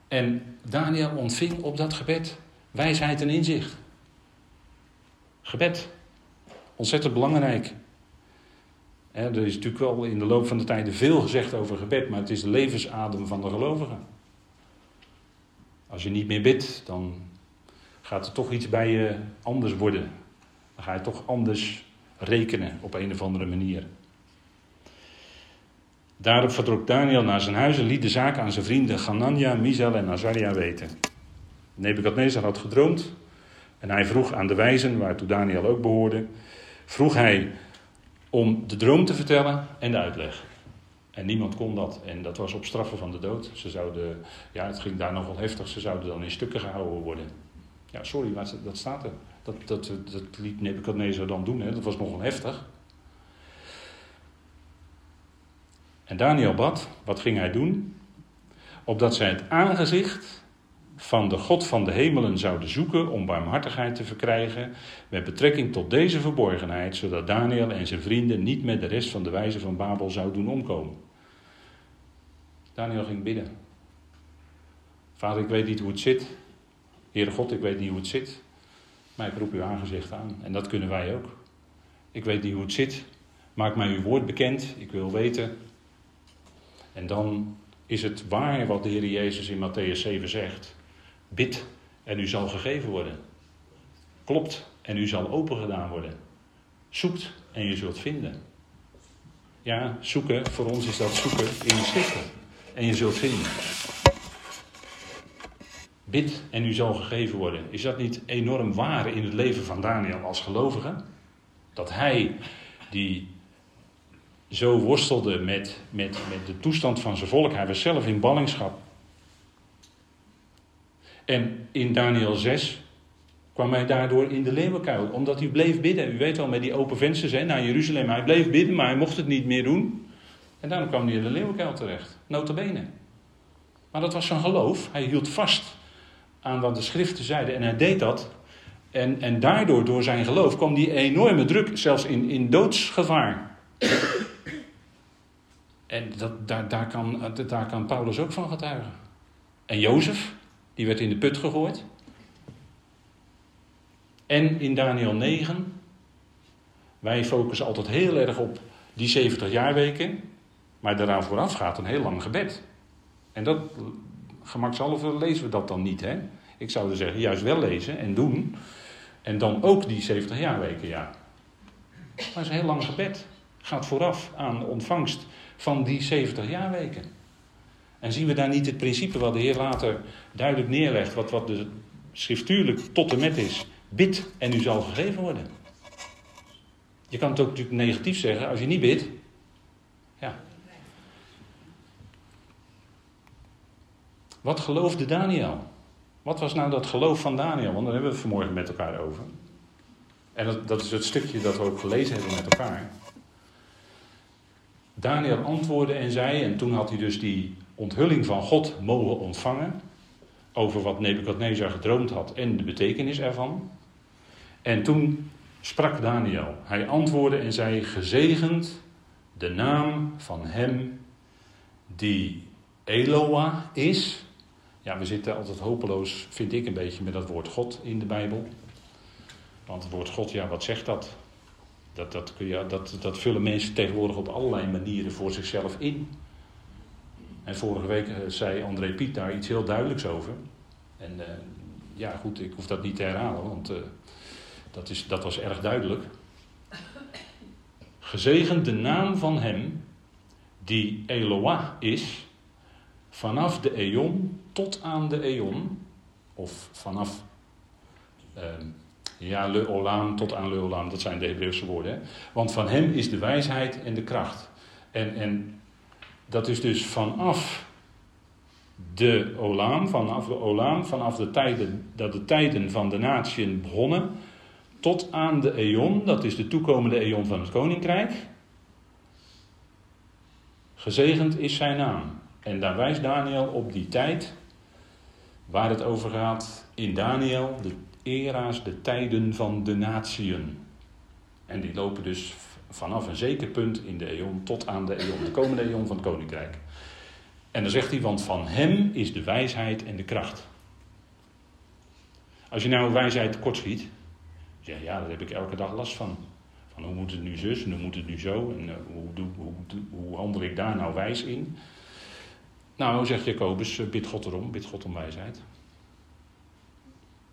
Speaker 1: En Daniel ontving op dat gebed wijsheid en inzicht. Gebed. Ontzettend belangrijk. er is natuurlijk wel in de loop van de tijden veel gezegd over gebed, maar het is de levensadem van de gelovigen. Als je niet meer bidt, dan gaat er toch iets bij je anders worden. Dan ga je toch anders rekenen op een of andere manier. Daarop vertrok Daniel naar zijn huis en liet de zaak aan zijn vrienden Ganania, Misael en Azaria weten. Nebukadnezar had gedroomd en hij vroeg aan de wijzen, waartoe Daniel ook behoorde, vroeg hij om de droom te vertellen en de uitleg. En niemand kon dat. En dat was op straffen van de dood. Ze zouden, ja, het ging daar nogal heftig. Ze zouden dan in stukken gehouden worden. Ja, sorry, maar dat staat er. Dat, dat, dat liet Nebuchadnezzar dan doen. Hè. Dat was nogal heftig. En Daniel bad, wat ging hij doen? Opdat zij het aangezicht van de God van de hemelen zouden zoeken om barmhartigheid te verkrijgen met betrekking tot deze verborgenheid, zodat Daniel en zijn vrienden niet met de rest van de wijze van Babel zouden doen omkomen. Daniel ging bidden. Vader, ik weet niet hoe het zit. Heere God, ik weet niet hoe het zit. Maar ik roep uw aangezicht aan. En dat kunnen wij ook. Ik weet niet hoe het zit. Maak mij uw woord bekend. Ik wil weten. En dan is het waar wat de Heer Jezus in Matthäus 7 zegt. Bid en u zal gegeven worden. Klopt en u zal opengedaan worden. Zoekt en je zult vinden. Ja, zoeken, voor ons is dat zoeken in de schriften. En je zult vinden. Bid en u zal gegeven worden. Is dat niet enorm waar in het leven van Daniel als gelovige? Dat hij, die zo worstelde met, met, met de toestand van zijn volk, hij was zelf in ballingschap. En in Daniel 6 kwam hij daardoor in de leeuwenkuil, omdat hij bleef bidden. U weet wel, met die open vensters naar Jeruzalem. Hij bleef bidden, maar hij mocht het niet meer doen. En daarom kwam hij in de leeuwenkuil terecht, bene. Maar dat was zijn geloof. Hij hield vast aan wat de schriften zeiden. En hij deed dat. En, en daardoor, door zijn geloof, kwam die enorme druk, zelfs in, in doodsgevaar. En dat, daar, daar, kan, daar kan Paulus ook van getuigen. En Jozef, die werd in de put gegooid. En in Daniel 9, wij focussen altijd heel erg op die 70 jaarweken, maar daaraan vooraf gaat een heel lang gebed. En dat, gemakshalve lezen we dat dan niet, hè? Ik zou er zeggen, juist wel lezen en doen. En dan ook die 70 jaarweken, ja. Maar het is een heel lang gebed. Gaat vooraf aan de ontvangst van die 70 jaarweken. En zien we daar niet het principe wat de Heer later duidelijk neerlegt, wat, wat de schriftuurlijk tot en met is. Bid en u zal gegeven worden. Je kan het ook natuurlijk negatief zeggen als je niet bidt. Ja. Wat geloofde Daniel? Wat was nou dat geloof van Daniel? Want daar hebben we het vanmorgen met elkaar over. En dat, dat is het stukje dat we ook gelezen hebben met elkaar. Daniel antwoordde en zei, en toen had hij dus die onthulling van God mogen ontvangen. Over wat Nebukadnezar gedroomd had en de betekenis ervan. En toen sprak Daniel. Hij antwoordde en zei: Gezegend de naam van hem die Eloa is. Ja, we zitten altijd hopeloos, vind ik een beetje, met dat woord God in de Bijbel. Want het woord God, ja, wat zegt dat? Dat, dat, je, dat, dat vullen mensen tegenwoordig op allerlei manieren voor zichzelf in. En vorige week eh, zei André Piet daar iets heel duidelijks over. En uh, ja, goed, ik hoef dat niet te herhalen, want uh, dat, is, dat was erg duidelijk. Gezegend de naam van hem die Eloah is, vanaf de eon tot aan de eon, of vanaf uh, ja, le tot aan le olam, dat zijn de Hebreeuwse woorden. Hè? Want van hem is de wijsheid en de kracht. En, en dat is dus vanaf de olam, vanaf de olam, vanaf de tijden, dat de tijden van de natieën begonnen, tot aan de eon, dat is de toekomende eon van het koninkrijk. Gezegend is zijn naam. En daar wijst Daniel op die tijd waar het over gaat in Daniel, de era's, de tijden van de natieën. En die lopen dus vanaf een zeker punt in de eon tot aan de eon, de komende eon van het koninkrijk. En dan zegt hij, want van hem is de wijsheid en de kracht. Als je nou wijsheid tekortschiet, zeg je, ja, daar heb ik elke dag last van. Van hoe moet het nu zus en hoe moet het nu zo en uh, hoe, hoe, hoe handel ik daar nou wijs in? Nou, zegt Jacobus, uh, bid God erom, bid God om wijsheid.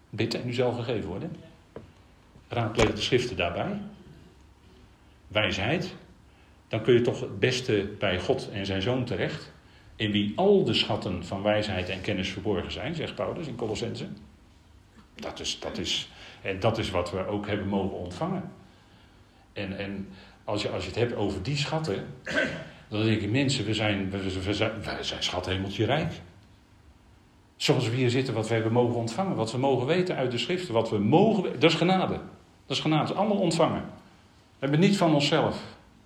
Speaker 1: Bid en u zal gegeven worden. Raadpleeg de schriften daarbij. Wijsheid. Dan kun je toch het beste bij God en zijn zoon terecht. In wie al de schatten van wijsheid en kennis verborgen zijn, zegt Paulus in Colossense. Dat is, dat is, en dat is wat we ook hebben mogen ontvangen. En, en als, je, als je het hebt over die schatten, dan denk ik, mensen, we zijn, we, we zijn, wij zijn schat rijk. Zoals we hier zitten, wat we hebben mogen ontvangen, wat we mogen weten uit de schriften, wat we mogen, dat is genade. Dat is genade, dat is allemaal ontvangen. We hebben niet van onszelf.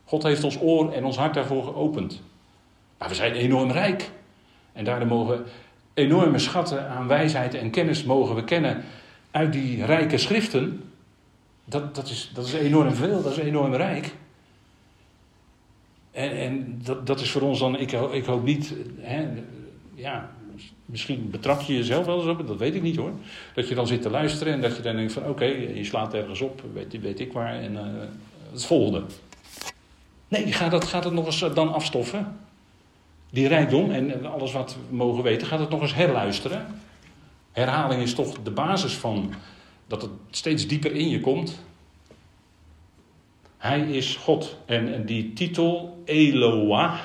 Speaker 1: God heeft ons oor en ons hart daarvoor geopend. Maar we zijn enorm rijk. En daardoor mogen enorme schatten aan wijsheid en kennis mogen we kennen uit die rijke schriften. Dat, dat, is, dat is enorm veel, dat is enorm rijk. En, en dat, dat is voor ons dan, ik, ik hoop niet, hè, ja, misschien betrap je jezelf wel eens op, dat weet ik niet hoor. Dat je dan zit te luisteren en dat je dan denkt van oké, je slaat ergens op, weet, weet ik waar, en uh, het volgende. Nee, ga dat, gaat het nog eens dan afstoffen. die rijkdom en alles wat we mogen weten, gaat het nog eens herluisteren. Herhaling is toch de basis van dat het steeds dieper in je komt. Hij is God. En die titel Eloah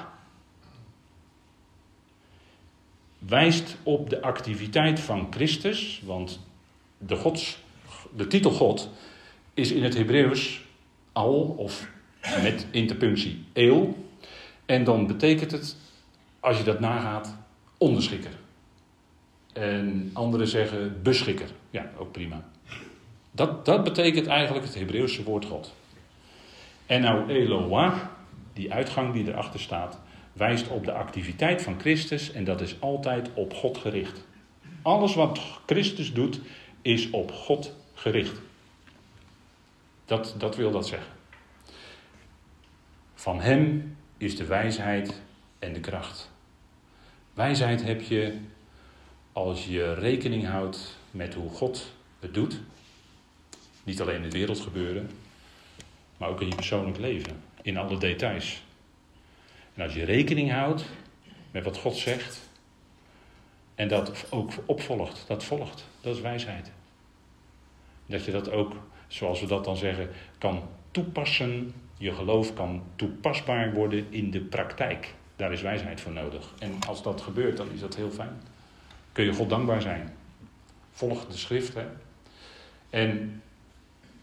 Speaker 1: wijst op de activiteit van Christus, want de, gods, de titel God is in het Hebreeuws al of met interpunctie eel. En dan betekent het, als je dat nagaat, onderschikker. En anderen zeggen beschikker. Ja, ook prima. Dat, dat betekent eigenlijk het Hebreeuwse woord God. En nou Eloah, die uitgang die erachter staat, wijst op de activiteit van Christus en dat is altijd op God gericht. Alles wat Christus doet is op God gericht. Dat, dat wil dat zeggen. Van Hem is de wijsheid en de kracht. Wijsheid heb je als je rekening houdt met hoe God het doet. Niet alleen in het wereldgebeuren, maar ook in je persoonlijk leven, in alle details. En als je rekening houdt met wat God zegt en dat ook opvolgt, dat volgt, dat is wijsheid. Dat je dat ook, zoals we dat dan zeggen, kan toepassen. Je geloof kan toepasbaar worden in de praktijk. Daar is wijsheid voor nodig. En als dat gebeurt, dan is dat heel fijn. Kun je God dankbaar zijn. Volg de schrift. Hè? En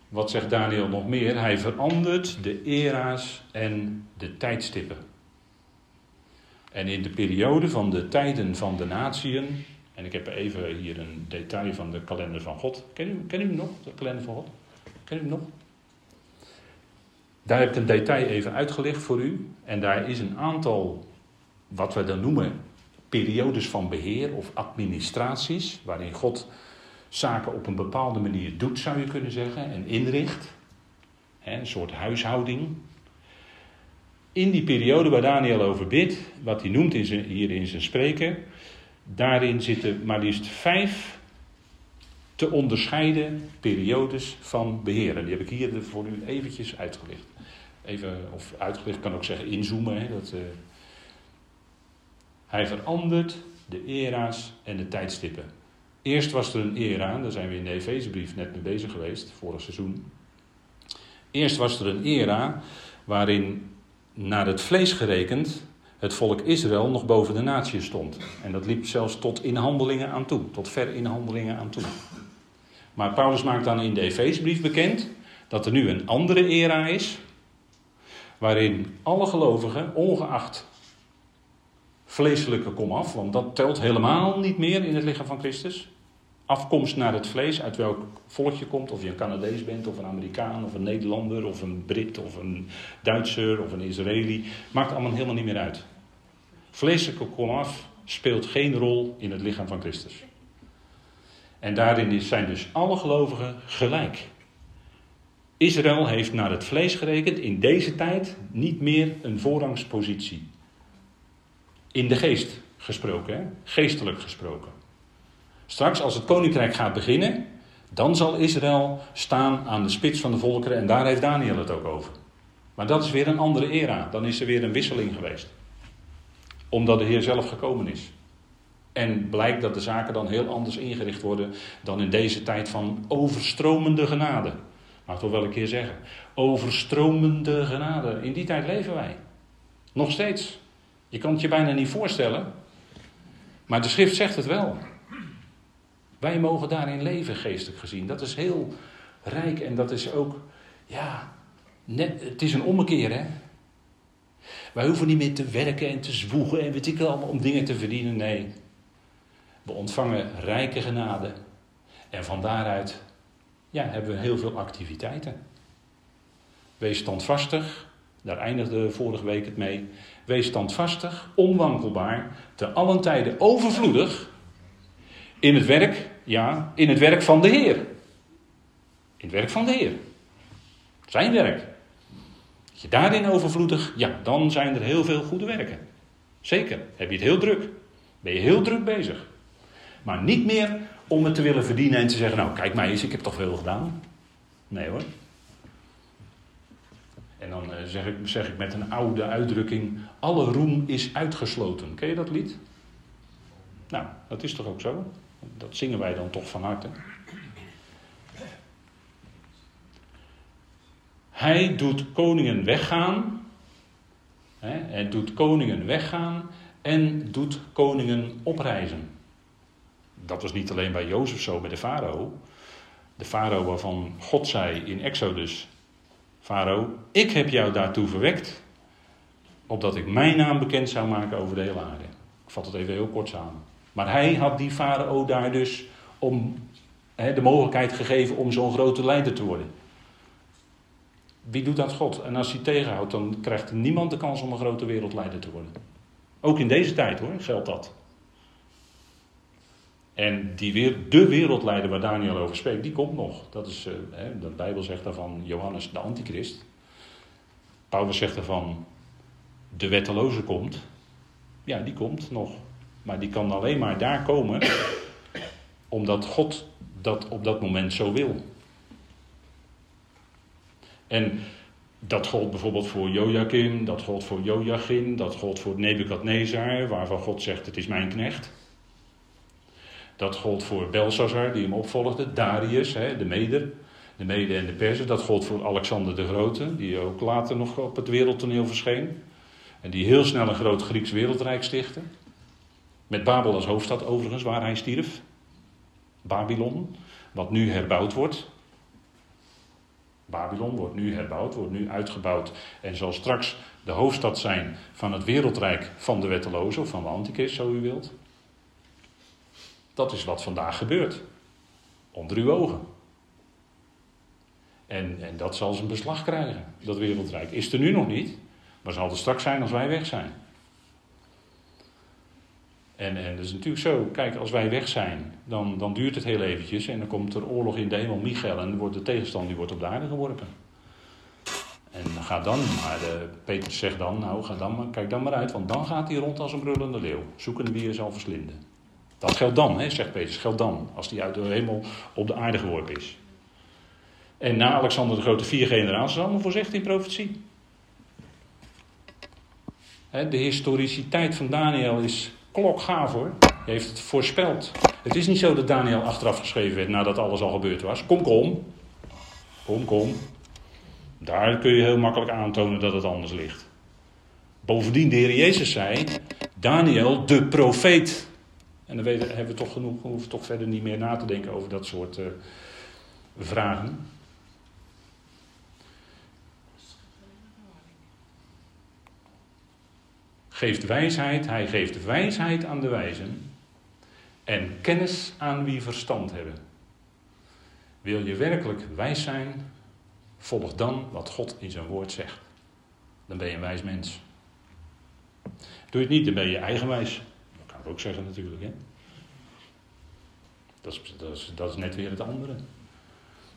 Speaker 1: wat zegt Daniel nog meer? Hij verandert de era's en de tijdstippen. En in de periode van de tijden van de natieën, en ik heb even hier een detail van de kalender van God. Ken u, ken u hem nog, de kalender van God? Ken hem nog? Daar heb ik een detail even uitgelegd voor u. En daar is een aantal, wat we dan noemen, periodes van beheer of administraties, waarin God zaken op een bepaalde manier doet, zou je kunnen zeggen, en inricht. Een soort huishouding. In die periode waar Daniel over bidt, wat hij noemt in zijn, hier in zijn spreken, daarin zitten maar liefst vijf te onderscheiden periodes van beheer. En die heb ik hier voor u eventjes uitgelicht. Even, of uitgelicht kan ook zeggen inzoomen. Hè, dat, uh, hij verandert de era's en de tijdstippen. Eerst was er een era, daar zijn we in de Efezebrief net mee bezig geweest, vorig seizoen. Eerst was er een era waarin, naar het vlees gerekend, het volk Israël nog boven de natie stond. En dat liep zelfs tot inhandelingen aan toe, tot ver inhandelingen aan toe. Maar Paulus maakt dan in de Efezebrief bekend dat er nu een andere era is, waarin alle gelovigen, ongeacht vleeselijke komaf, want dat telt helemaal niet meer in het lichaam van Christus. Afkomst naar het vlees, uit welk volk je komt, of je een Canadees bent, of een Amerikaan, of een Nederlander, of een Brit, of een Duitser, of een Israëli, maakt allemaal helemaal niet meer uit. Vleeselijke komaf speelt geen rol in het lichaam van Christus. En daarin zijn dus alle gelovigen gelijk. Israël heeft naar het vlees gerekend in deze tijd niet meer een voorrangspositie. In de geest gesproken, geestelijk gesproken. Straks, als het koninkrijk gaat beginnen, dan zal Israël staan aan de spits van de volkeren en daar heeft Daniel het ook over. Maar dat is weer een andere era. Dan is er weer een wisseling geweest. Omdat de Heer zelf gekomen is. En blijkt dat de zaken dan heel anders ingericht worden dan in deze tijd van overstromende genade. Mag ik toch wel een keer zeggen. Overstromende genade. In die tijd leven wij. Nog steeds. Je kan het je bijna niet voorstellen. Maar de schrift zegt het wel. Wij mogen daarin leven, geestelijk gezien. Dat is heel rijk en dat is ook, ja, het is een ommekeer, hè. Wij hoeven niet meer te werken en te zwoegen en weet ik allemaal om dingen te verdienen. Nee, we ontvangen rijke genade. En van daaruit ja, hebben we heel veel activiteiten. Wees standvastig, daar eindigde vorige week het mee. Wees standvastig, onwankelbaar, te allen tijden overvloedig in het werk, ja, in het werk van de Heer. In het werk van de Heer. Zijn werk. Als je daarin overvloedig, ja, dan zijn er heel veel goede werken. Zeker. Heb je het heel druk. Ben je heel druk bezig. Maar niet meer om het te willen verdienen en te zeggen, nou kijk mij eens, ik heb toch veel gedaan. Nee hoor. En dan eh, zeg, ik, zeg ik met een oude uitdrukking: alle roem is uitgesloten. Ken je dat lied? Nou, dat is toch ook zo? Dat zingen wij dan toch van harte. Hij doet koningen weggaan. Hè, hij doet koningen weggaan en doet koningen oprijzen. Dat was niet alleen bij Jozef zo met de farao. De farao waarvan God zei in Exodus: Farao, ik heb jou daartoe verwekt, opdat ik mijn naam bekend zou maken over de hele aarde. Ik vat het even heel kort samen. Maar hij had die farao daar dus om de mogelijkheid gegeven om zo'n grote leider te worden. Wie doet dat God? En als hij tegenhoudt, dan krijgt niemand de kans om een grote wereldleider te worden. Ook in deze tijd hoor, geldt dat. En die weer, de wereldleider waar Daniel over spreekt, die komt nog. Dat is, hè, de Bijbel zegt daarvan Johannes de antichrist. Paulus zegt daarvan de wetteloze komt. Ja, die komt nog. Maar die kan alleen maar daar komen omdat God dat op dat moment zo wil. En dat gold bijvoorbeeld voor Joachim, dat gold voor Joachim, dat gold voor Nebukadnezar, waarvan God zegt: Het is mijn knecht. Dat gold voor Belshazzar, die hem opvolgde, Darius, hè, de Meder, de Mede en de Persen. Dat gold voor Alexander de Grote, die ook later nog op het wereldtoneel verscheen. En die heel snel een groot Grieks wereldrijk stichtte. Met Babel als hoofdstad overigens, waar hij stierf. Babylon, wat nu herbouwd wordt. Babylon wordt nu herbouwd, wordt nu uitgebouwd en zal straks de hoofdstad zijn van het wereldrijk van de wetteloze, of van de antichrist, zo u wilt. Dat is wat vandaag gebeurt. Onder uw ogen. En, en dat zal zijn beslag krijgen, dat wereldrijk. Is er nu nog niet, maar zal er straks zijn als wij weg zijn. En, en dat is natuurlijk zo, kijk, als wij weg zijn, dan, dan duurt het heel eventjes en dan komt er oorlog in de hemel, Michael, en wordt de tegenstander die wordt op de aarde geworpen. En ga dan, maar de, Peter zegt dan, nou ga dan maar, kijk dan maar uit, want dan gaat hij rond als een brullende leeuw, zoekende wie hij zal verslinden. Dat geldt dan, hè, zegt Peter, geldt dan, als hij uit de hemel op de aarde geworpen is. En na Alexander de Grote vier generaties, allemaal voorzegd in profetie. De historiciteit van Daniel is klokgaaf hoor. Hij heeft het voorspeld. Het is niet zo dat Daniel achteraf geschreven werd nadat alles al gebeurd was. Kom, kom. Kom, kom. Daar kun je heel makkelijk aantonen dat het anders ligt. Bovendien, de Heer Jezus zei: Daniel, de profeet. En dan hebben we toch genoeg, hoeven toch verder niet meer na te denken over dat soort uh, vragen. geeft wijsheid, hij geeft wijsheid aan de wijzen en kennis aan wie verstand hebben. Wil je werkelijk wijs zijn, volg dan wat God in zijn woord zegt. Dan ben je een wijs mens. Doe je het niet, dan ben je eigenwijs. Ook zeggen natuurlijk. Hè? Dat, is, dat, is, net weer het andere.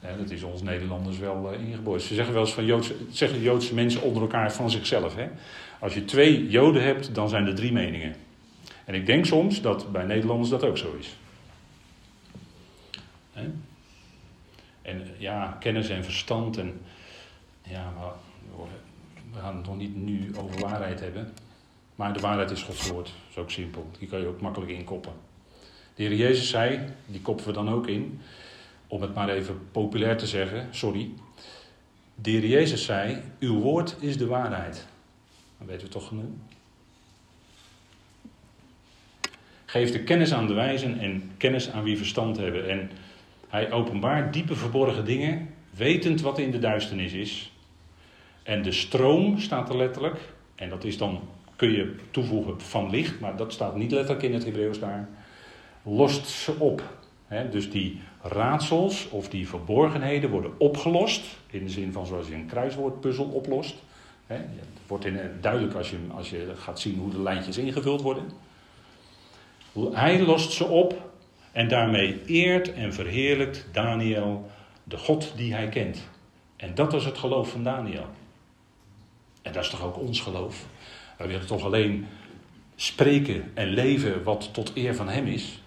Speaker 1: dat is ons Nederlanders wel uh, ingeboord. Ze zeggen wel eens van Joodse, zeggen Joodse mensen onder elkaar van zichzelf. Hè? Als je twee Joden hebt, dan zijn er drie meningen. En ik denk soms dat bij Nederlanders dat ook zo is. En ja, kennis en verstand en. Ja, we gaan het nog niet nu over waarheid hebben. Maar de waarheid is Gods woord. Dat is ook simpel. Die kan je ook makkelijk inkoppen. De Jezus zei, die koppen we dan ook in, om het maar even populair te zeggen, sorry. De Jezus zei, uw woord is de waarheid. Dan weten we toch genoeg. Geeft de kennis aan de wijzen en kennis aan wie verstand hebben. En hij openbaart diepe verborgen dingen, wetend wat in de duisternis is. En de stroom staat er letterlijk. En dat is dan, kun je toevoegen van licht, maar dat staat niet letterlijk in het Hebreeuws daar. Lost ze op. dus die raadsels of die verborgenheden worden opgelost. In de zin van zoals je een kruiswoordpuzzel oplost. Het wordt in, duidelijk als je, als je gaat zien hoe de lijntjes ingevuld worden. Hij lost ze op en daarmee eert en verheerlijkt Daniel de God die hij kent. En dat is het geloof van Daniel. En dat is toch ook ons geloof? Wij willen toch alleen spreken en leven wat tot eer van hem is?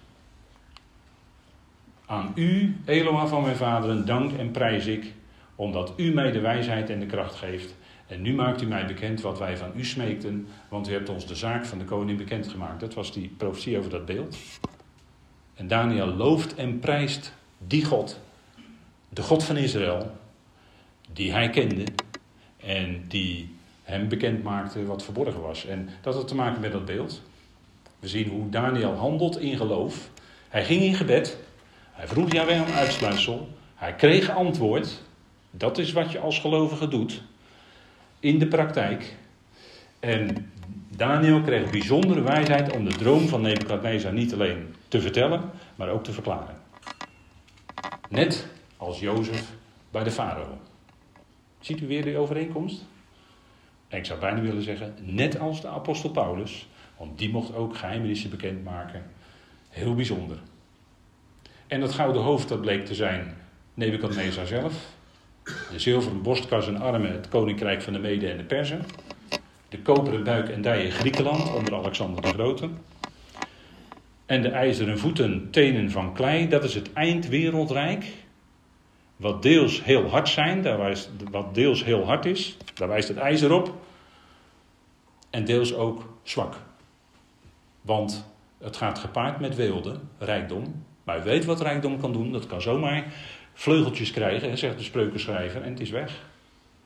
Speaker 1: Aan u, Eloa van mijn vaderen, dank en prijs ik, omdat u mij de wijsheid en de kracht geeft En nu maakt u mij bekend wat wij van u smeekten, want u hebt ons de zaak van de koning bekendgemaakt. Dat was die profetie over dat beeld. En Daniel looft en prijst die God, de God van Israël, die hij kende en die hem bekend maakte wat verborgen was. En dat had te maken met dat beeld. We zien hoe Daniel handelt in geloof. Hij ging in gebed, hij vroeg Yahweh om uitsluitsel, hij kreeg antwoord. Dat is wat je als gelovige doet in de praktijk. En Daniel kreeg bijzondere wijsheid om de droom van Nebukadnezar niet alleen te vertellen, maar ook te verklaren. Net als Jozef bij de farao. Ziet u weer de overeenkomst? Ik zou bijna willen zeggen, net als de apostel Paulus, want die mocht ook geheimenissen bekendmaken. Heel bijzonder. En dat gouden hoofd, dat bleek te zijn Nebukadnezar zelf. De zilveren borstkas en armen, het koninkrijk van de Mede en de Perzen. De koperen buik en dijen Griekenland onder Alexander de Grote. En de ijzeren voeten, tenen van klei, dat is het eindwereldrijk. Wat deels heel hard zijn, daar wijst, wat deels heel hard is, daar wijst het ijzer op. En deels ook zwak. Want het gaat gepaard met weelde, rijkdom. Maar weet wat rijkdom kan doen. Dat kan zomaar vleugeltjes krijgen, zegt de spreukenschrijver, en het is weg.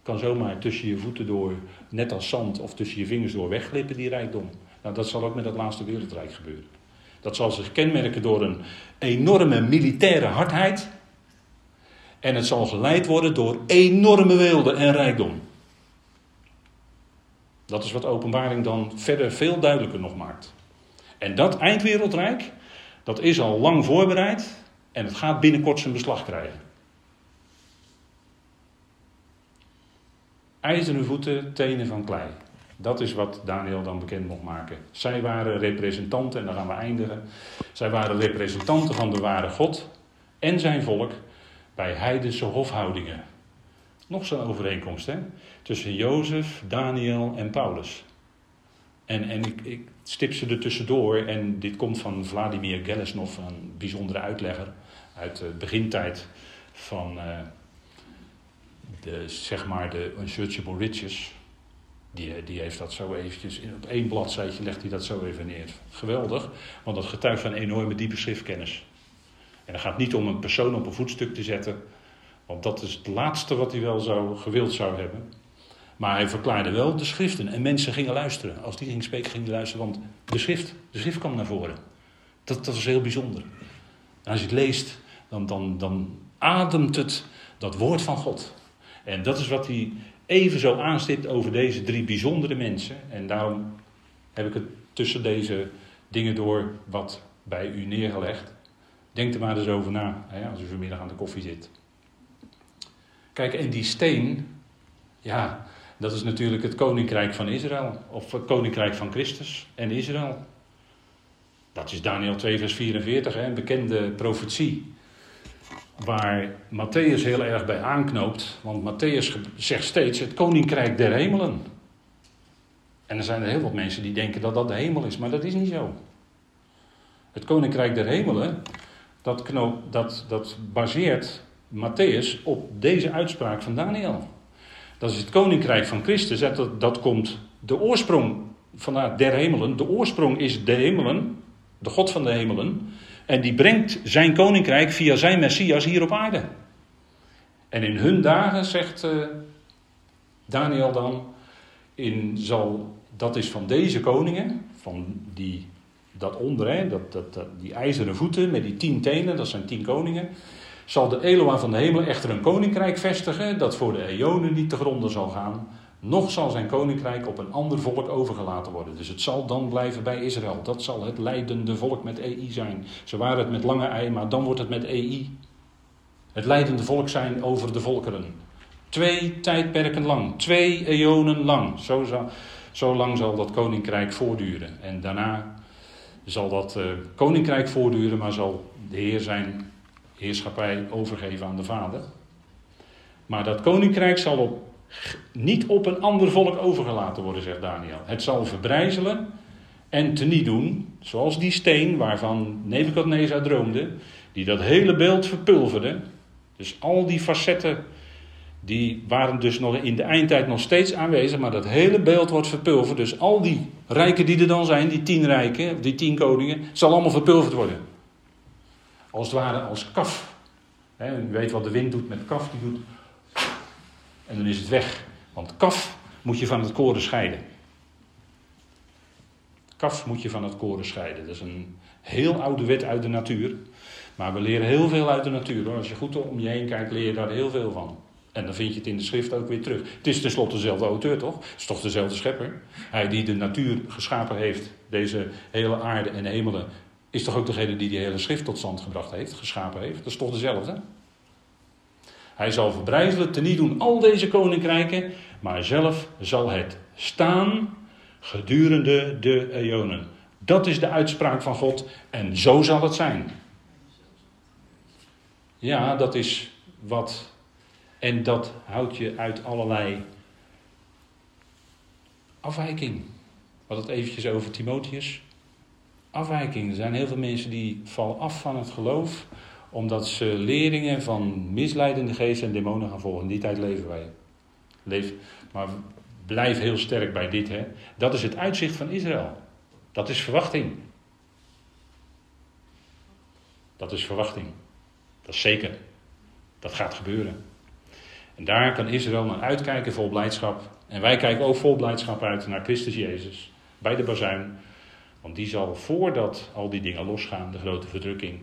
Speaker 1: Kan zomaar tussen je voeten door, net als zand, of tussen je vingers door wegglippen, die rijkdom. Nou, dat zal ook met het laatste wereldrijk gebeuren. Dat zal zich kenmerken door een enorme militaire hardheid. En het zal geleid worden door enorme weelde en rijkdom. Dat is wat openbaring dan verder veel duidelijker nog maakt. En dat eindwereldrijk, dat is al lang voorbereid en het gaat binnenkort zijn beslag krijgen. IJzeren voeten, tenen van klei. Dat is wat Daniel dan bekend mocht maken. Zij waren representanten, en dan gaan we eindigen. Zij waren representanten van de ware God en zijn volk bij heidense hofhoudingen. Nog zo'n overeenkomst, hè? Tussen Jozef, Daniel en Paulus. En, en ik, ik stip ze er tussendoor, en dit komt van Vladimir Gelesnov, een bijzondere uitlegger uit de begintijd van uh, de, zeg maar de Unsearchable Riches. Die, die heeft dat zo eventjes, op één bladzijtje legt hij dat zo even neer. Geweldig, want dat getuigt van enorme diepe schriftkennis. En het gaat niet om een persoon op een voetstuk te zetten, want dat is het laatste wat hij wel zou, gewild zou hebben. Maar hij verklaarde wel de schriften. En mensen gingen luisteren. Als die ging spreken, gingen die luisteren. Want de schrift, de schrift kwam naar voren. Dat, dat is heel bijzonder. En als je het leest, dan, dan, dan ademt het dat woord van God. En dat is wat hij even zo aanstipt over deze drie bijzondere mensen. En daarom heb ik het tussen deze dingen door wat bij u neergelegd. Denk er maar eens over na, hè, als u vanmiddag aan de koffie zit. Kijk, en die steen, ja, dat is natuurlijk het koninkrijk van Israël. Of het koninkrijk van Christus en Israël. Dat is Daniel 2, vers 44, hè, een bekende profetie. Waar Matthäus heel erg bij aanknoopt. Want Matthäus zegt steeds het koninkrijk der hemelen. En er zijn er heel wat mensen die denken dat dat de hemel is, maar dat is niet zo. Het koninkrijk der hemelen, dat, knoop, dat, dat baseert Matthäus op deze uitspraak van Daniel. Dat is het koninkrijk van Christus. Dat, dat komt de oorsprong vanuit der hemelen. De oorsprong is de hemelen, de God van de hemelen. En die brengt zijn koninkrijk via zijn Messias hier op aarde. En in hun dagen, zegt uh, Daniel dan, in zal, dat is van deze koningen, van die, dat onder, hè, dat, dat, dat, die ijzeren voeten met die tien tenen, dat zijn tien koningen zal de Eloa van de hemel echter een koninkrijk vestigen dat voor de eonen niet te gronden zal gaan, nog zal zijn koninkrijk op een ander volk overgelaten worden. Dus het zal dan blijven bij Israël. Dat zal het leidende volk met EI zijn. Ze waren het met lange ei, maar dan wordt het met EI. Het leidende volk zijn over de volkeren. Twee tijdperken lang, twee eonen lang. Zo, zal, zo lang zal dat koninkrijk voortduren. En daarna zal dat uh, koninkrijk voortduren, maar zal de Heer zijn heerschappij overgeven aan de Vader. Maar dat koninkrijk zal op, niet op een ander volk overgelaten worden, zegt Daniel. Het zal verbrijzelen en teniet doen, zoals die steen waarvan Nebukadnezar droomde, die dat hele beeld verpulverde. Dus al die facetten die waren dus nog in de eindtijd nog steeds aanwezig, maar dat hele beeld wordt verpulverd. Dus al die rijken die er dan zijn, die tien rijken, die tien koningen, zal allemaal verpulverd worden. Als het ware als kaf. He, u weet wat de wind doet met kaf, die doet. En dan is het weg. Want kaf moet je van het koren scheiden. Kaf moet je van het koren scheiden. Dat is een heel oude wet uit de natuur. Maar we leren heel veel uit de natuur. Hoor. Als je goed om je heen kijkt, leer je daar heel veel van. En dan vind je het in de schrift ook weer terug. Het is tenslotte dezelfde auteur, toch? Het is toch dezelfde schepper? Hij die de natuur geschapen heeft, deze hele aarde en hemelen, is toch ook degene die die hele schrift tot stand gebracht heeft, geschapen heeft? Dat is toch dezelfde? Hij zal verbrijzelen, teniet doen al deze koninkrijken, maar zelf zal het staan gedurende de eonen. Dat is de uitspraak van God en zo zal het zijn. Ja, dat is wat. En dat houdt je uit allerlei afwijking. We hadden het eventjes over Timotheus. Afwijking. Er zijn heel veel mensen die vallen af van het geloof omdat ze leringen van misleidende geesten en demonen gaan volgen. In die tijd leven wij. Leef, maar blijf heel sterk bij dit. Hè. Dat is het uitzicht van Israël. Dat is verwachting. Dat is verwachting. Dat is zeker. Dat gaat gebeuren. En daar kan Israël naar uitkijken vol blijdschap. En wij kijken ook vol blijdschap uit naar Christus Jezus. Bij de bazuin. Want die zal voordat al die dingen losgaan, de grote verdrukking,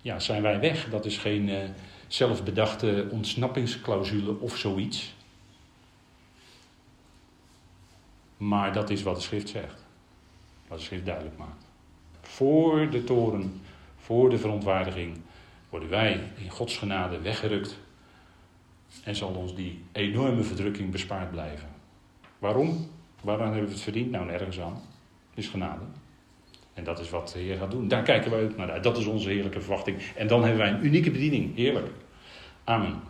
Speaker 1: ja, zijn wij weg. Dat is geen uh, zelfbedachte ontsnappingsclausule of zoiets. Maar dat is wat de schrift zegt. Wat de schrift duidelijk maakt. Voor de toren, voor de verontwaardiging, worden wij in Gods genade weggerukt. En zal ons die enorme verdrukking bespaard blijven. Waarom? Waaraan hebben we het verdiend? Nou, nergens aan. Het is genade. En dat is wat de Heer gaat doen. Daar kijken wij ook naar uit. Dat is onze heerlijke verwachting. En dan hebben wij een unieke bediening. Heerlijk. Amen.